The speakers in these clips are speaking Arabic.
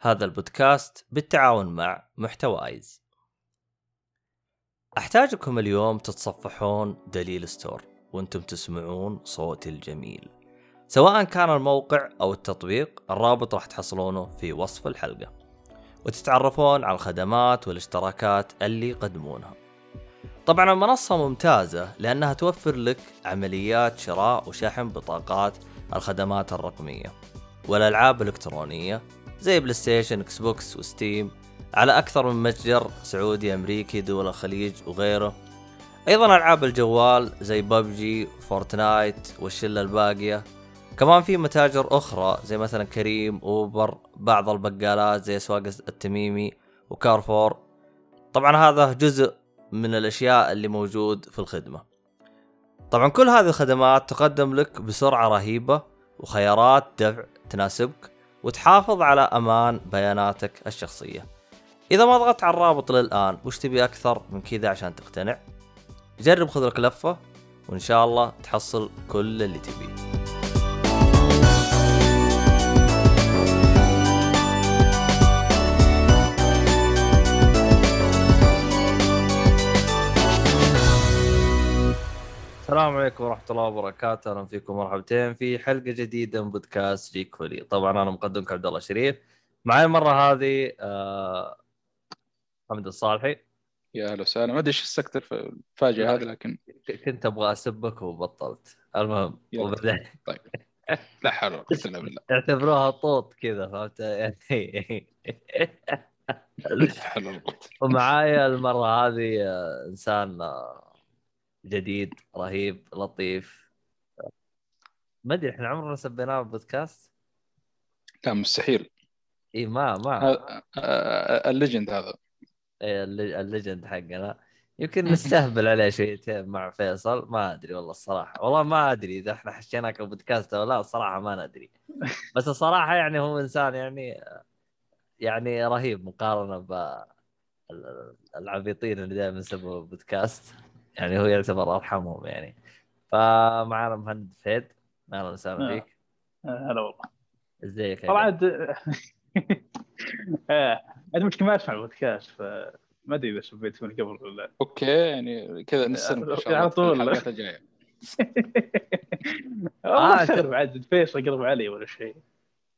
هذا البودكاست بالتعاون مع محتوى آيز. أحتاجكم اليوم تتصفحون دليل Store وأنتم تسمعون صوتي الجميل. سواء كان الموقع أو التطبيق الرابط راح تحصلونه في وصف الحلقة. وتتعرفون على الخدمات والاشتراكات اللي يقدمونها. طبعا المنصة ممتازة لأنها توفر لك عمليات شراء وشحن بطاقات الخدمات الرقمية والألعاب الإلكترونية زي PlayStation Xbox و Steam على أكثر من متجر سعودي أمريكي دول الخليج وغيره. أيضا ألعاب الجوال زي PUBG Fortnite والشلة الباقية. كمان في متاجر أخرى زي مثلا Careem Uber بعض البقالات زي أسواق التميمي وكارفور. طبعا هذا جزء من الأشياء اللي موجود في الخدمة. طبعا كل هذه الخدمات تقدم لك بسرعة رهيبة وخيارات دفع تناسبك. وتحافظ على أمان بياناتك الشخصية. إذا ما ضغطت على الرابط للآن وش تبي أكثر من كذا عشان تقتنع؟ جرب خذ لك لفة وإن شاء الله تحصل كل اللي تبيه. السلام عليكم ورحمة الله وبركاته، أهلا فيكم مرحبتين في حلقة جديدة من بودكاست جيك فولي، طبعا أنا مقدمك عبد الله شريف، معي المرة هذه آه حمد الصالحي. يا أهلا وسهلا. ما أدري إيش السكتر في الفاجئه هذه لكن كنت أبغى أسبك وبطلت، المهم. وبعدين؟ طيب. لا حول ولا إلا بالله. اعتبروها طوط كذا فهمت؟ يعني ومعايا المرة هذه آه، إنسان آه، جديد رهيب لطيف. ما أدري إحنا عمرنا سبيناه بالبودكاست لا مستحيل. إي ما ما. آه، ال legend هذا. الل- ال legend حقنا. يمكن نستهبل عليه شويتين مع فيصل. ما أدري والله الصراحة. والله ما أدري إذا إحنا حشيناك البودكاست أو لا. الصراحة ما ندري. بس الصراحة يعني هو إنسان يعني يعني رهيب مقارنة ب ال- العبيطين اللي دائما يسموا بودكاست. يعني هو يعتبر أرحمهم يعني فمعنا مهند فهد أهلا وسهلا آه. فيك هلا والله إزيك طبعا؟ د- آه، عندي مشكلة ما اسمع البودكاست فما أدري إذا سبيت من قبل ولا okay يعني كذا نستلم على طول. الحلقات الجاية والله آه، سر عاد فيصل قرب علي ولا شيء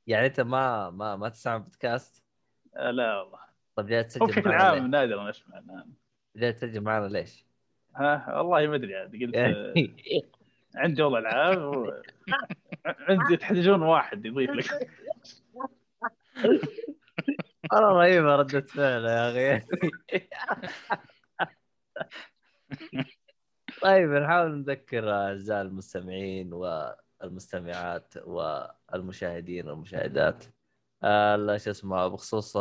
يعني أنت ما ما ما تسمع بودكاست آه، لا والله طيب جاي تسجل بشكل معنا عام ليه؟ نادر اسمع الان جاي تسجل معنا ليش؟ ها والله ما أدري عاد قلت آه، عندي والله العاب و... عندي تحتاجون واحد يضيف لك. والله رهيبة ردة فعل يا أخي. طيب نحاول نذكر أعزائي المستمعين والمستمعات والمشاهدين والمشاهدات. آه، شو اسمه بخصوص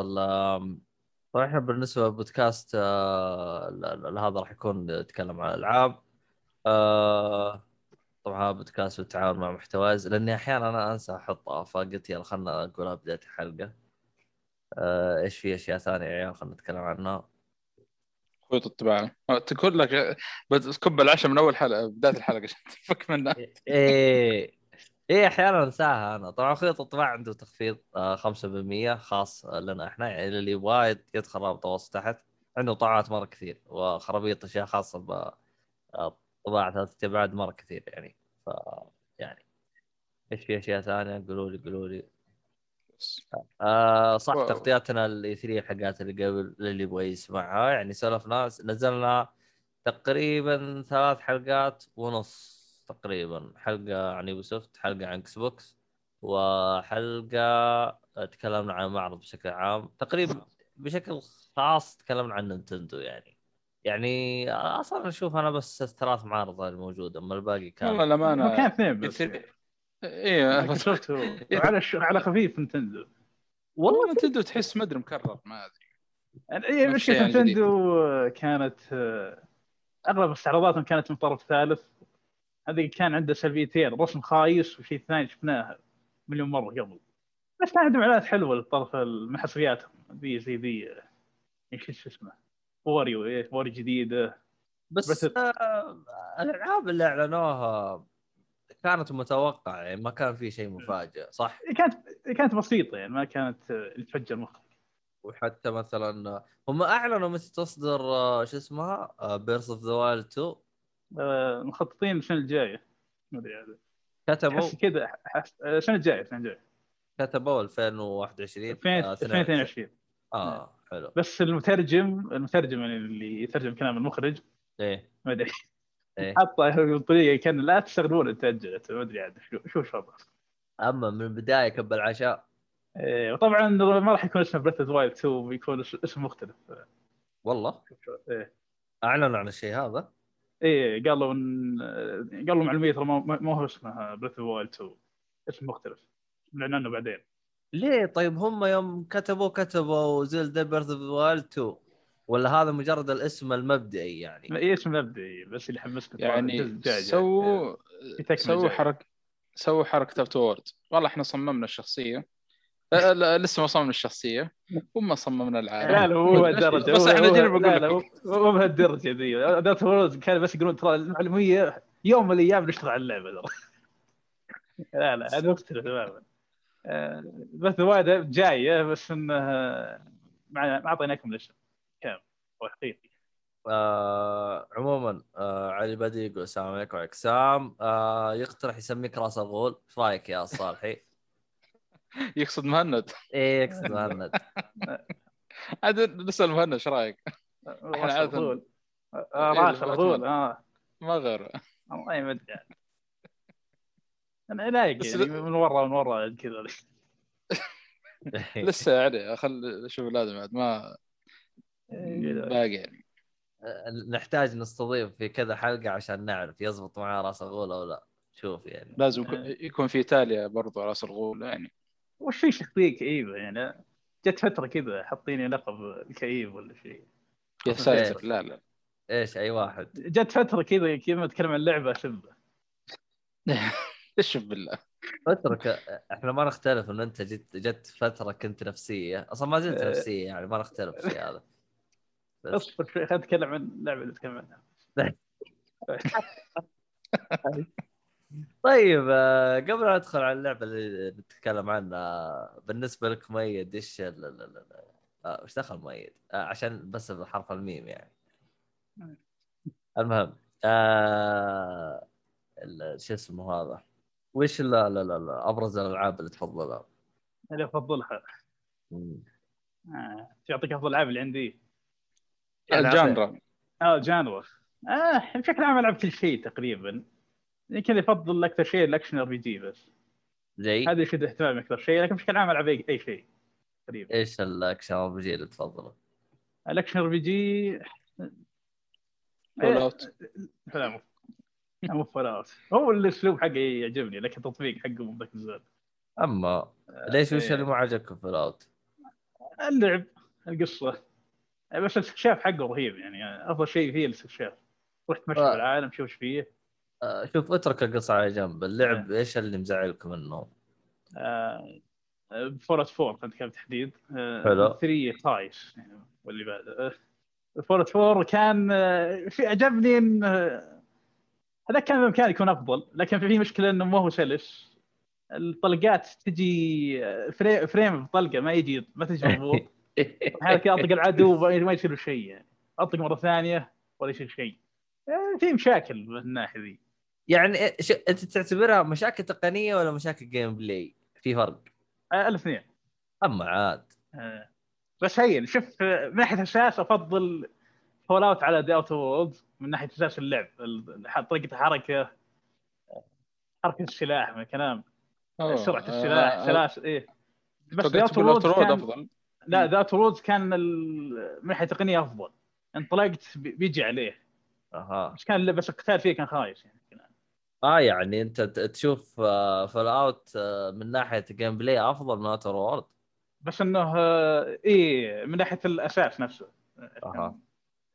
طبعا إحنا بالنسبة للبودكاست آه، هذا راح يكون يتكلم عن الألعاب. آه، طبعا هذا بودكاست بالتعاون مع محتواز لأني أحيانا أنا أنسى احطها فقلت يلا خلنا أقولها بداية الحلقة. آه، إيش في أشياء ثانية يا عيال خلينا نتكلم عنها؟ خيوط الطباعه تقول لك بتكب العشاء من أول حلقة بداية الحلقة عشان تفك منها. إيه. إيه أحيانا أنساها أنا. طبعا خيط الطباعه عنده تخفيض آه، 5% خاص لنا إحنا يعني اللي يد- يدخل رابط الوصف تحت. عنده طبعات مرة كثير وخرابيط أشياء خاصة ب آه، طباعة ثلاثة ابعاد مرة كثير يعني. ف يعني إيش في أشياء ثانية؟ قولوا لي قولوا لي. آه صح. تغطياتنا الاي 3 حقات اللي قبل للي يبغى يسمعها. يعني سولفنا نزلنا تقريبا ثلاث حلقات ونص. تقريبا. حلقة عن Ubisoft حلقة عن Xbox وحلقة تكلمنا عن المعرض بشكل عام. تقريبا بشكل خاص تكلمنا عن Nintendo يعني. يعني أصلا أشوف أنا بس ثلاث معارض الموجودة أما الباقي والله كان كان الامانه اثنين بس. إيه بس مايكروسوفت هو. وعلى ش... على خفيف Nintendo والله Nintendo تحس مدري مكرر ما أدري. يعني نفس مشكله نتندو كانت آه، أغلب استعراضاتهم كانت من طرف ثالث. هذه كان عنده سلبيتين رسم خايس وشيء ثاني شفناه مليون مرة قبل. بس كان عندهم اعلانات حلوة للطرف من حصرياتهم ذي زي ذي آه، إيش شو اسمه. واريو إيه واريو جديده بس بس- آه الألعاب اللي أعلنوها كانت متوقعة يعني ما كان في شيء مفاجئ صح؟ كانت كانت بسيطة يعني ما كانت آه، تفجر مخك. وحتى مثلا هم أعلنوا متى تصدر آه، شو اسمها Breath of the Wild 2 آه، مخططين السنة الجايه ما أدري هذا. كتبوا؟ كذا آه، السنة الجايه السنة الجايه كتبوا 2021 2000 آه، 2022 آه حلو. بس المترجم المترجم يعني اللي يترجم كلام المخرج. إيه. ما أدري. إيه. حطه بطريقة كان لا تستغربون تأجلت. ما أدري عاد شو شو أما من البداية كب العشاء. إيه، وطبعا ما راح يكون اسمه Breath Wild 2 بيكون اس- اسم مختلف. والله؟ إيه. أعلنوا عن الشيء هذا. إيه قالوا إن قالوا معلومية ترى ما ما هو اسمه Breath Wild 2 اسم مختلف. نعلن عنه بعدين. ليه؟ طيب هم يوم كتبوا كتبوا Zelda Breath of Wild 2 ولا هذا مجرد الاسم المبدئي يعني؟ إيه اسم مبدئي بس اللي حمسني الجزء يعني. سووا تكملة سووا. حركة سووا حركة افتورد والله إحنا صممنا الشخصية. لا, لا لسه ما صممنا الشخصية. وما صممنا العالم. لا لا مو بهالدرجه بس هو- إحنا هو- جينا بقول لا لك. مو- بهالدرجة ذي. ذات وورز كان بس يقولون ترى المعلومية يوم من الأيام نشتغل على اللعبة. ترى لا لا هذا مختلف تماما. آه، بس وايد جاية بس انه آه، ما أعطيناكم الاسم كامل هو حقيقي. آه عموما آه علي بدي يقول السلام عليكم. وعليكم السلام. آه يقترح يسميك راس الغول. إيش رأيك يا صالحي؟ يقصد مهند. إيه يقصد مهند. عاد نسأل مهند إيش رأيك؟ راس عادة- الغول. آه، إيه، راس. الغول آه. ما غير. والله ما ادري أنا لايق يعني من ورا من ورا كذا. لسه يعني خل شوف لازم بعد ما باقي يعني. نحتاج نستضيف في كذا حلقة عشان نعرف يزبط معاه راس الغول أو لا. شوف يعني. لازم يكون- يكون في تاليا برضو راس الغول يعني. وش في شخصية كئيبة يعني. جت فترة كذا حاطيني لقب الكئيب ولا شيء يا ساتر. لا لا. إيش؟ أي واحد. جت فترة كذا كذا ما اتكلم عن اللعبه اسبه إيش بالله. اترك إحنا ما نختلف إن أنت جت جت فترة كنت نفسية. أصلا ما زلت أه. نفسية يعني ما نختلف في هذا. اصبر شوي خلينا نتكلم عن اللعبه اللي نتكلم عنها. طيب آه، قبل لا ندخل على اللعبة اللي نتكلم عنها بالنسبة لك مؤيد إيش ال- ال- ال- ال- آه، وش دخل مؤيد؟ آه، عشان بس بحرف الميم يعني. المهم آه ال- شو اسمه هذا؟ وش لا لا لا لا أبرز الألعاب اللي تفضلها؟ اللي أفضلها. آه. تعطيك أفضل ألعاب اللي عندي. ال genre. آه genre آه بشكل عام ألعب كل شيء تقريبا. يمكن افضل أكثر شيء ال action RPG بس. زي هذا يشد اهتمامي أكثر شيء لكن بشكل عام العب اي أي شيء تقريبا إيش ال action RPG اللي تفضله؟ ال action RPG Fallout لا مو Fallout هو الأسلوب حقه يعجبني لكن التطبيق حقه مو ذاك الزود. أما ليش وش إيه. اللي مو عاجبك في Fallout؟ اللعب القصة. بس الاستكشاف حقه رهيب يعني أفضل شيء فيه الاستكشاف. تروح تمشي آه. في العالم تشوف إيش فيه. آه، شوف اترك القصة على جنب. اللعب إيش اللي مزعلك منه؟ اوت 4 كنت كان تحديد حلو. 3 خايس يعني واللي بعده اوت 4 كان آه، في عجبني إن آه، هذا كان بامكانه يكون أفضل لكن في مشكلة إنه ما هو سلس. الطلقات تجي آه، fra- frame بطلقه ما يجي ما تجي مضبوط. أحيانا كذا أطلق العدو ما يصير شيء. يعني أطلق مرة ثانية ولا يصير شيء. آه، في مشاكل من الناحية ذي. يعني إيه- شو أنت تعتبرها مشاكل تقنية ولا مشاكل gameplay؟ في فرق. آه، الاثنين. اما عاد. آه، بس هين شوف آه، من ناحية أساس أفضل فول اوت على دي اوت وورلد من ناحية أساس اللعب. ال- طريقة الحركة آه، حركة السلاح من الكلام. سرعة السلاح آه، سلاس إيه. بس دي اوت رود كان أفضل. لا ذات وورلد كان ال- من ناحية تقنية أفضل. انطلقت بي- بيجي عليه. أها. بس كان بس القتال فيه كان خايس يعني. آه يعني أنت تشوف Fallout من ناحية gameplay أفضل من Outer Worlds بس إنه آه، إيه من ناحية الأساس نفسه. أها.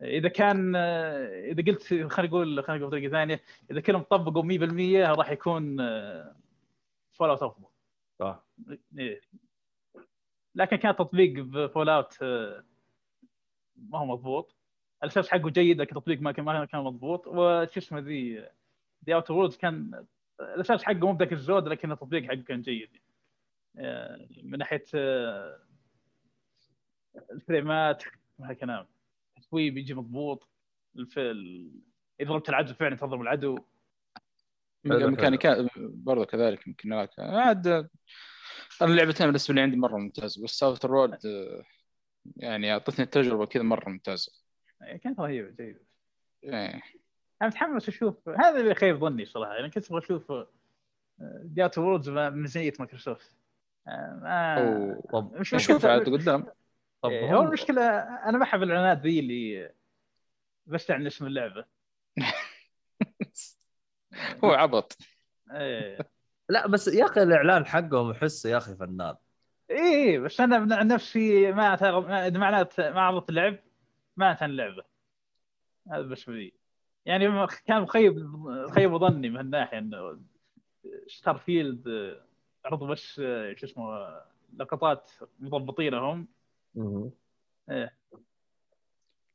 إذا كان آه، إذا قلت خلينا نقول خلينا نقول بطريقة ثانية إذا كلهم طبقوا 100% راح يكون Fallout أفضل. صح. إيه. لكن كان تطبيق ب Fallout ما هو مضبوط. الأساس حقه جيد لكن التطبيق ما كان ما كان مضبوط. وش اسمه ذي The Outer Worlds كان الأساس حقه مو بذاك الزود لكن التطبيق حقه كان جيد. آه، من ناحية آه، الفريمات هالكلام التصوير بيجي مضبوط إذا ضربت العدو فعلا تضرب العدو. حلو، ميكانيكا برضه كذلك يمكن عاد أنا اللعبتين بالنسبة لي عندي مرة ممتازة بس Outer Worlds يعني أعطتني التجربة كذا مرة ممتازة. يعني كانت رهيبة جيدة. إيه. أنا متحمس أشوف. هذا اللي خيب ظني صراحة. يعني كنت أبغى أشوف Outer Worlds بميزانيه مايكروسوفت. آه، ما أو- مش نشوف عاد قدام؟ طب إيه، هو المشكلة أنا ما أحب الإعلانات ذي اللي بس عن اسم اللعبة. هو عبط. إيه. لا بس يا أخي الإعلان حقهم احسه يا أخي فنان. إيه بس أنا عن نفسي ما إذا معنات ما عرضت اللعب ما أتى اللعبة. هذا بس ذي يعني كان مخيب خيب ظني من هالناحية إنه Starfield آه، عرضوا بس آه، شو اسمه لقطات مضبطينهم. إيه.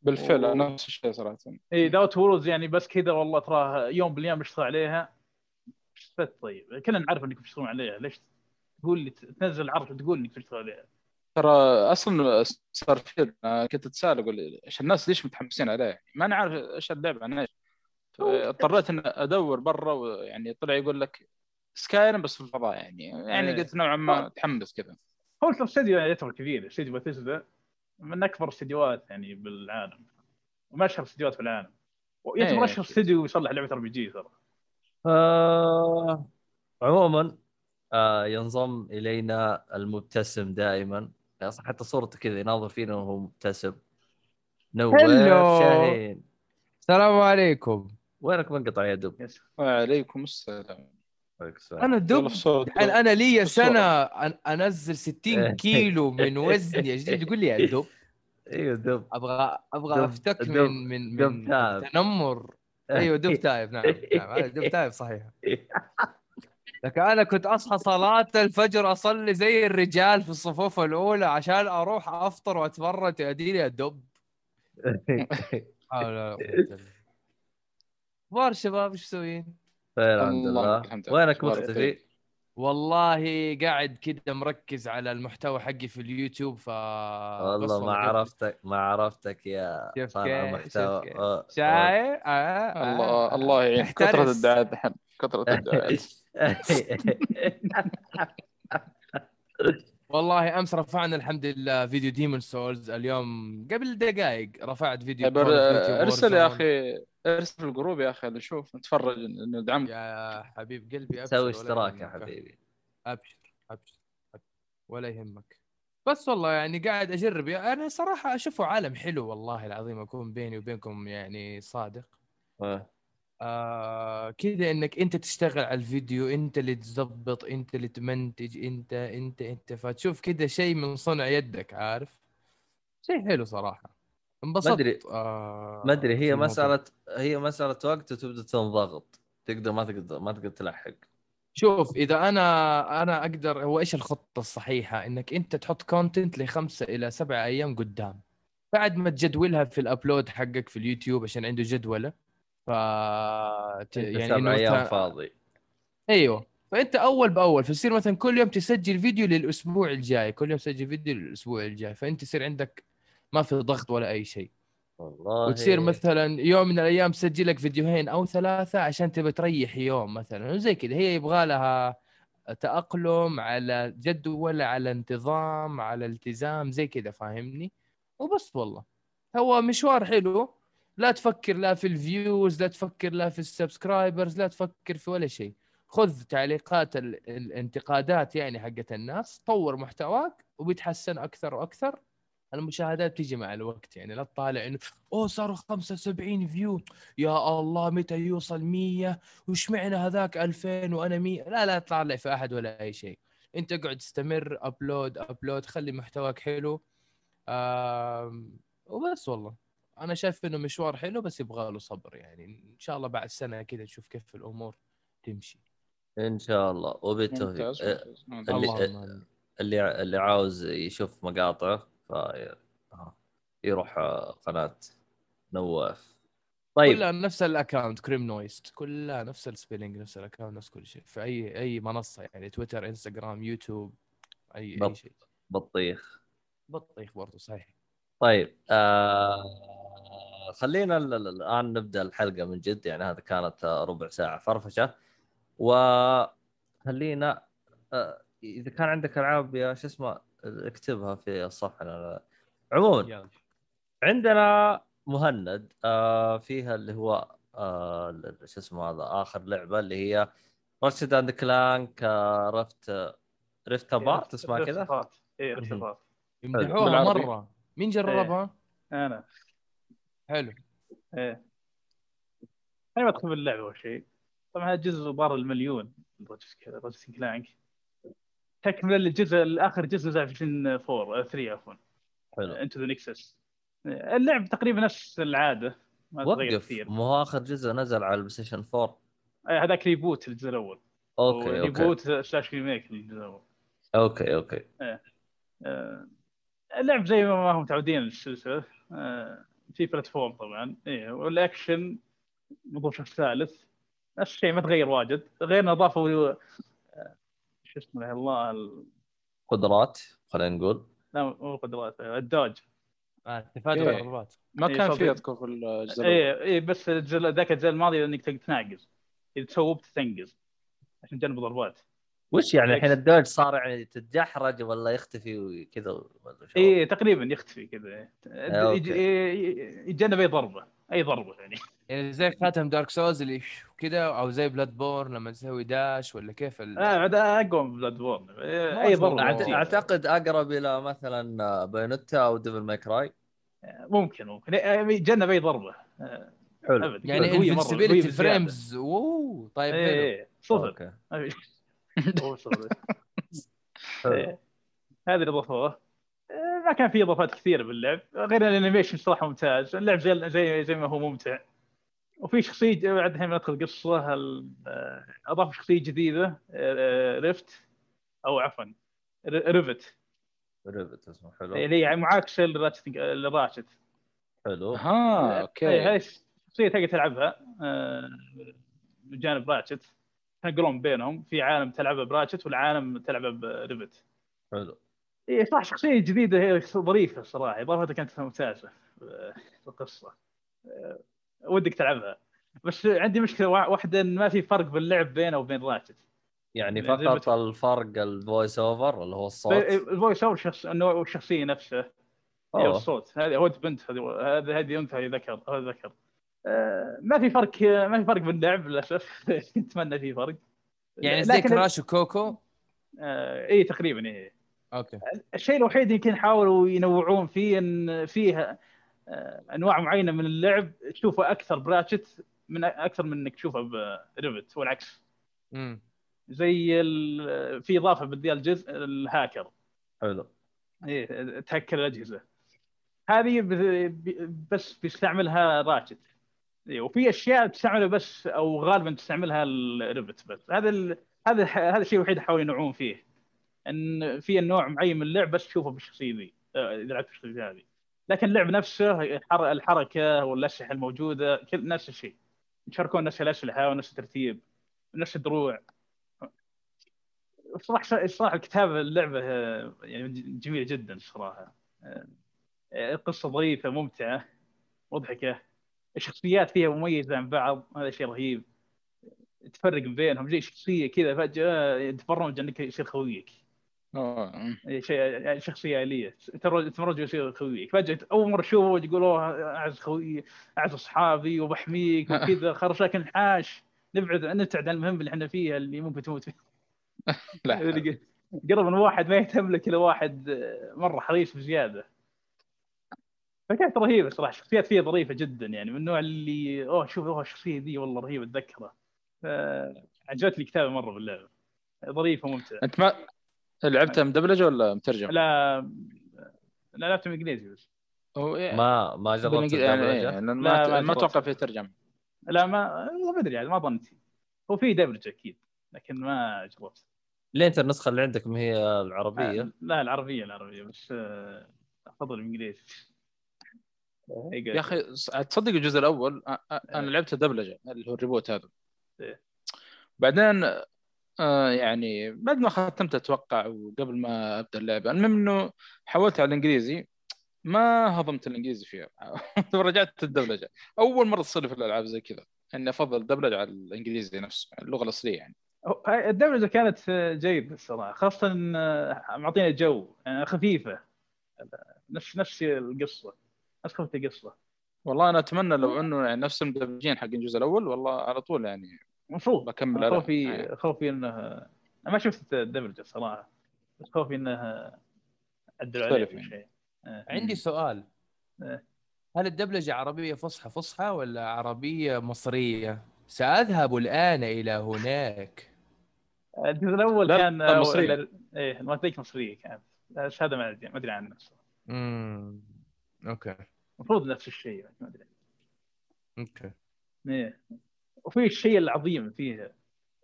بالفعل أوه. نفس الشيء صراحة. إيه The Outer Worlds يعني بس كذا والله تراه يوم بالايام بيشتغل عليها. إيش طيب؟ كلنا نعرف انكم بتشتغلون عليها. ليش تقول لي تنزل العرض وتقول إنك بتشتغل عليها؟ ترى أصلا أنا كنت أتساءل أقول إيش الناس ليش متحمسين عليه يعني ما أنا عارف إيش اللعبه عن إيش. اضطريت ان أدور برا ويعني طلع يقول لك سكايرم بس في الفضاء يعني. يعني إيه. قلت نوعا ما تحمس كذا. هو الاستوديو يعني يعتبر كبير استوديو باتيسدا من أكبر الاستديوهات يعني بالعالم ومن أشهر الاستديوهات في العالم. ويعتبر إيه، أشهر استوديو يصلح لعبة RPG ترى. آه عموما آه ينضم إلينا المبتسم دائما. يا صح حتى صورته كذا يناظر فينا وهو مبتسم. هلو. شاهين. السلام عليكم. وينك منقطع يا دب؟ وعليكم السلام. أنا دب. الحين أنا لي. سنة أن- أنزل 60 كيلو من وزني. يا جديد تقول لي يا دب؟ أيوه دب. أبغى أبغى أفتك دب- من من دب من. تنمر أيوه دب تايب. نعم نعم. دب تايب صحيح. لكن أنا كنت أصحى صلاة الفجر أصلي زي الرجال في الصفوف الأولى عشان أروح أفطر واتفرج تأدي لي الدب إلا بالله. أخبار شباب إيش مسويين؟ خير الحمد لله. وينك مختفي؟ طيب. والله قاعد كذا مركز على المحتوى حقي في اليوتيوب ف والله ما عرفتك ما عرفتك يا شوف صانع كيف- المحتوى شايف؟ آه، آه، الله آه. الله يعين. كثرة الدعايات الحين كثرة الدعايات والله أمس رفعنا الحمد لله فيديو Demon's Souls اليوم قبل دقائق رفعت فيديو طيب ارسل يا Warzone. أخي ارسل في ال group يا أخي نشوف نتفرج ندعمك. يا حبيب قلبي أبشر سوي اشتراك يا. حبيبي. أبشر أبشر أبشر. ولا يهمك. بس والله يعني قاعد أجرب. أنا صراحة أشوفه عالم حلو والله العظيم أكون بيني وبينكم يعني صادق. آه. آه كذا إنك أنت تشتغل على الفيديو أنت اللي تظبط أنت اللي تمنتج أنت أنت أنت. فتشوف كذا شيء من صنع يدك عارف؟ شيء حلو صراحة. انبسطت ما أدري- آه ما أدري هي. مساله هي مسألة وقت وتبدأ تنضغط. تقدر ما تقدر ما تقدر تلحق. شوف إذا أنا أنا أقدر هو إيش الخطة الصحيحة؟ إنك أنت تحط content لخمسة إلى سبعة أيام قدام. بعد ما تجدولها في ال upload حقك في اليوتيوب عشان عنده جدولة. ف ت- يعني سبع أيام مثلاً- فاضي. أيوه. فأنت أول بأول فتصير مثلا كل يوم تسجل فيديو للأسبوع الجاي كل يوم تسجل فيديو للأسبوع الجاي. فأنت يصير عندك ما في ضغط ولا أي شيء. والله. وتصير مثلا يوم من الأيام تسجل لك فيديوهين أو ثلاثة عشان تبي تريح يوم مثلا. وزي كذا. هي يبغى لها تأقلم على جدول على انتظام على التزام زي كذا فاهمني؟ وبس والله. هو مشوار حلو. لا تفكر لا في ال views لا تفكر لا في ال subscribers لا تفكر في ولا شيء. خذ تعليقات ال- الانتقادات يعني حقت الناس طور محتواك وبيتحسن أكثر وأكثر. المشاهدات تيجي مع الوقت يعني لا تطالع إنه أوه صاروا 75 view يا الله متى يوصل 100 وش معنى هذاك 2000 وأنا 100 لا لا تطالع في أحد ولا أي شيء. أنت اقعد استمر upload upload خلي محتواك حلو. آم، وبس والله. أنا شايف إنه مشوار حلو بس يبغى له صبر يعني إن شاء الله بعد سنة كذا نشوف كيف الأمور تمشي. إن شاء الله. وبالتوفيق. اللي-. اللي اللي عاوز يشوف آه، يروح قناة نواف. طيب. كلها نفس ال account كريم نويست كلها نفس ال spelling نفس ال account نفس كل شيء. في أي أي منصة يعني تويتر إنستغرام يوتيوب أي أي بط- شيء. بطيخ. بطيخ برضه صحيح. طيب آه خلينا ال- ال- الآن نبدأ الحلقة من جد. يعني هذا كانت ربع ساعة فرفشة. وخلينا آه إذا كان عندك ألعاب يا شو اسمه اكتبها في الصفحة. أنا- عموما عندنا مهند آه فيها اللي هو آه شو اسمه هذا آخر لعبة اللي هي Ratchet and Clank آه Rift Rift Apart اسمها كذا؟ اي يمدحوها بالعربي. مرة. مين جربها؟ أنا. حلو. إيه. أنا ما ادخل باللعبه أول شيء. طبعا هذا جزء بار المليون. Ratchet Clank تكمل الجزء الآخر جزء نزل في 4 3 عفوا. حلو. Into the Nexus اللعب تقريبا نفس العادة ما تغير وقف. كثير. مو هو آخر جزء نزل على البلاي ستيشن 4 آه، هذاك reboot الجزء الأول. okay okay. reboot slash remake الجزء الأول. okay okay. آه، اللعب زي ما هم متعودين السلسلة. آه، في بلاتفورم طبعا. إيه والأكشن موضوع شخص ثالث. نفس الشيء ما تغير واجد. غير انه اضافوا آه، شو اسمه الله ال- قدرات خلينا نقول لا مو قدرات آه، الدوج آه تفادل إيه. الضربات ما إيه، كان. في اذكر في الجزء. إيه إيه بس ذاك الجزء الماضي إنك تناقز إذا تصوبت تنقز عشان تجنب ضربات وش يعني الحين X. ال dodge صار يعني تتدحرج ولا يختفي وكذا؟ إيه تقريبا يختفي كذا إيه. okay. يج- إيه، يتجنب أي ضربة أي ضربة يعني. يعني زي خاتم Dark Souls اللي كذا أو زي Bloodborne لما تسوي dash ولا كيف ال... لا عاد أقوى من Bloodborne ما أي. ضربة. أعتقد أقرب إلى مثلا Bayonetta أو Devil May Cry ممكن ممكن. إيه، يتجنب اي ضربة. آه، حلو. ابد يعني invincibility بزيادة. frames اوه طيب إيه إيه صفر صفر. إيه. هذه اللي اضافوه آه، ما كان في إضافات كثيرة باللعب غير ال animation صراحة ممتاز. اللعب زي زي زي ما هو ممتع. وفي شخصية بعد الحين ندخل قصة ال- آه، أضافوا شخصية جديدة آه، Rivet أو عفوا ريفت ريفت اسمه حلو. اللي هي معاكسه ل Ratchet ل Ratchet. حلو. ها إيه، okay. هاي الشخصيه تقدر تلعبها آه، بجانب Ratchet. تنقلون بينهم. في عالم تلعبه ب Ratchet والعالم تلعبه ب Rivet حلو. اي صح شخصية جديدة هي ظريفة الصراحه اضافتها كانت ممتازة آه، في القصة آه، ودك تلعبها. بس عندي مشكلة وا- واحدة إن ما في فرق باللعب بينه وبين راتشت يعني ما فقط. الفرق ال voice over اللي هو الصوت؟ ال voice over شخص إنه الشخصية نفسها. هي أوه. الصوت. هذه هو بنت هذه هذه أنثى ذكر هذا ذكر. آه، ما في فرق ما في فرق باللعب للأسف. اتمنى في فرق. يعني زي كراش وكوكو؟ آه، اي تقريبا اي okay. الشيء الوحيد يمكن حاولوا ينوعون فيه إن فيه آه، أنواع معينة من اللعب تشوفه أكثر براتشت من أكثر من إنك تشوفه بريفت والعكس. امم زي ال- في إضافة بذي الجزء الهاكر. حلو. إيه تهكر الأجهزة. هذه بس بيستعملها راتشت. إيه، وفي أشياء تستعملها بس أو غالبا تستعملها الريفت بس. هذا ال... هذا هذا الشيء الوحيد حاولوا ينوعون فيه. إن في نوع معين من اللعب بس تشوفه بالشخصية ذي آه، إذا لعبت بالشخصية هذه لكن اللعب نفسه الحر- الحركة والأسلحة الموجودة كل نفس الشيء. يشاركون نفس الأسلحة ونفس الترتيب نفس الدروع. الصراحه الصراحه الكتابة اللعبة آه، يعني جميلة جدا الصراحه آه، آه، قصة ظريفة ممتعة مضحكة. الشخصيات فيها مميزة عن بعض هذا شيء رهيب. تفرق بينهم زي شخصية كذا فجأة تبرمج انك يصير خويك. آه. إيه، شيء شخصية آلية. تمرج يصير خويك. فجأة أول مرة تشوفه تقول أوه أعز خوي أعز أصحابي وبحميك وكذا خرج لكن حاش نبعد نبتعد عن المهم اللي إحنا فيها اللي ممكن تموت فيه لا قرب من واحد ما يهتم لك إلا واحد آه، مرة حريص بزيادة. فكانت رهيبة صراحة. الشخصيات فيها ظريفة جدا يعني من النوع اللي أوه شوف أوه الشخصية دي والله رهيبة أتذكرها. عجبتني الكتابة مرة باللعبة. ظريفة وممتعه أنت ما لعبتها مدبلجة ولا مترجم؟ لا لا لعبت انجليزي بس. إيه، ما ما جربت بالإنجليزي- يعني إيه، يعني لا، ما ما ما. أتوقع فيه ترجمة. لا ما والله ما أدري يعني ما ظنيت هو في دبلجة أكيد لكن ما جربت. ليه انت النسخه اللي عندك ما هي العربية؟ لا العربية العربية بس آه، أفضل الإنجليزي. يا أخي تصدق الجزء الأول أنا لعبته دبلجة اللي هو الريبوت هذا. إيه. بعدين آه يعني بعد ما ختمت أتوقع وقبل ما أبدأ اللعبة المهم إنه حولت على الإنجليزي ما هضمت الإنجليزي فيها. رجعت الدبلجة. أول مرة تصير في الألعاب زي كذا إني أفضل الدبلجه على الإنجليزي نفسه اللغة الأصلية يعني. الدبلجة كانت جيده الصراحة خاصة معطينا جو يعني خفيفة. نفس نفس القصة نفس خفة القصة. والله أنا أتمنى لو إنه يعني نفس المدبلجين حق الجزء الأول والله على طول يعني المفروض بكمل. خوفي يعني. خوفي انه أنا ما شفت الدبلجه صراحة بس خوفي إنه عدلوا عليه في يعني. شيء آه. عندي سؤال إيه. هل الدبلجة عربية فصحى فصحى ولا عربية مصرية؟ سأذهب الآن إلى هناك الجزء الأول لا، كان لا، مصرية. إيه الماتيك مصرية كانت بس هذا ما أدري- ما أدري عنه امم okay المفروض نفس الشيء ما أدري okay إيه وفي الشيء العظيم فيه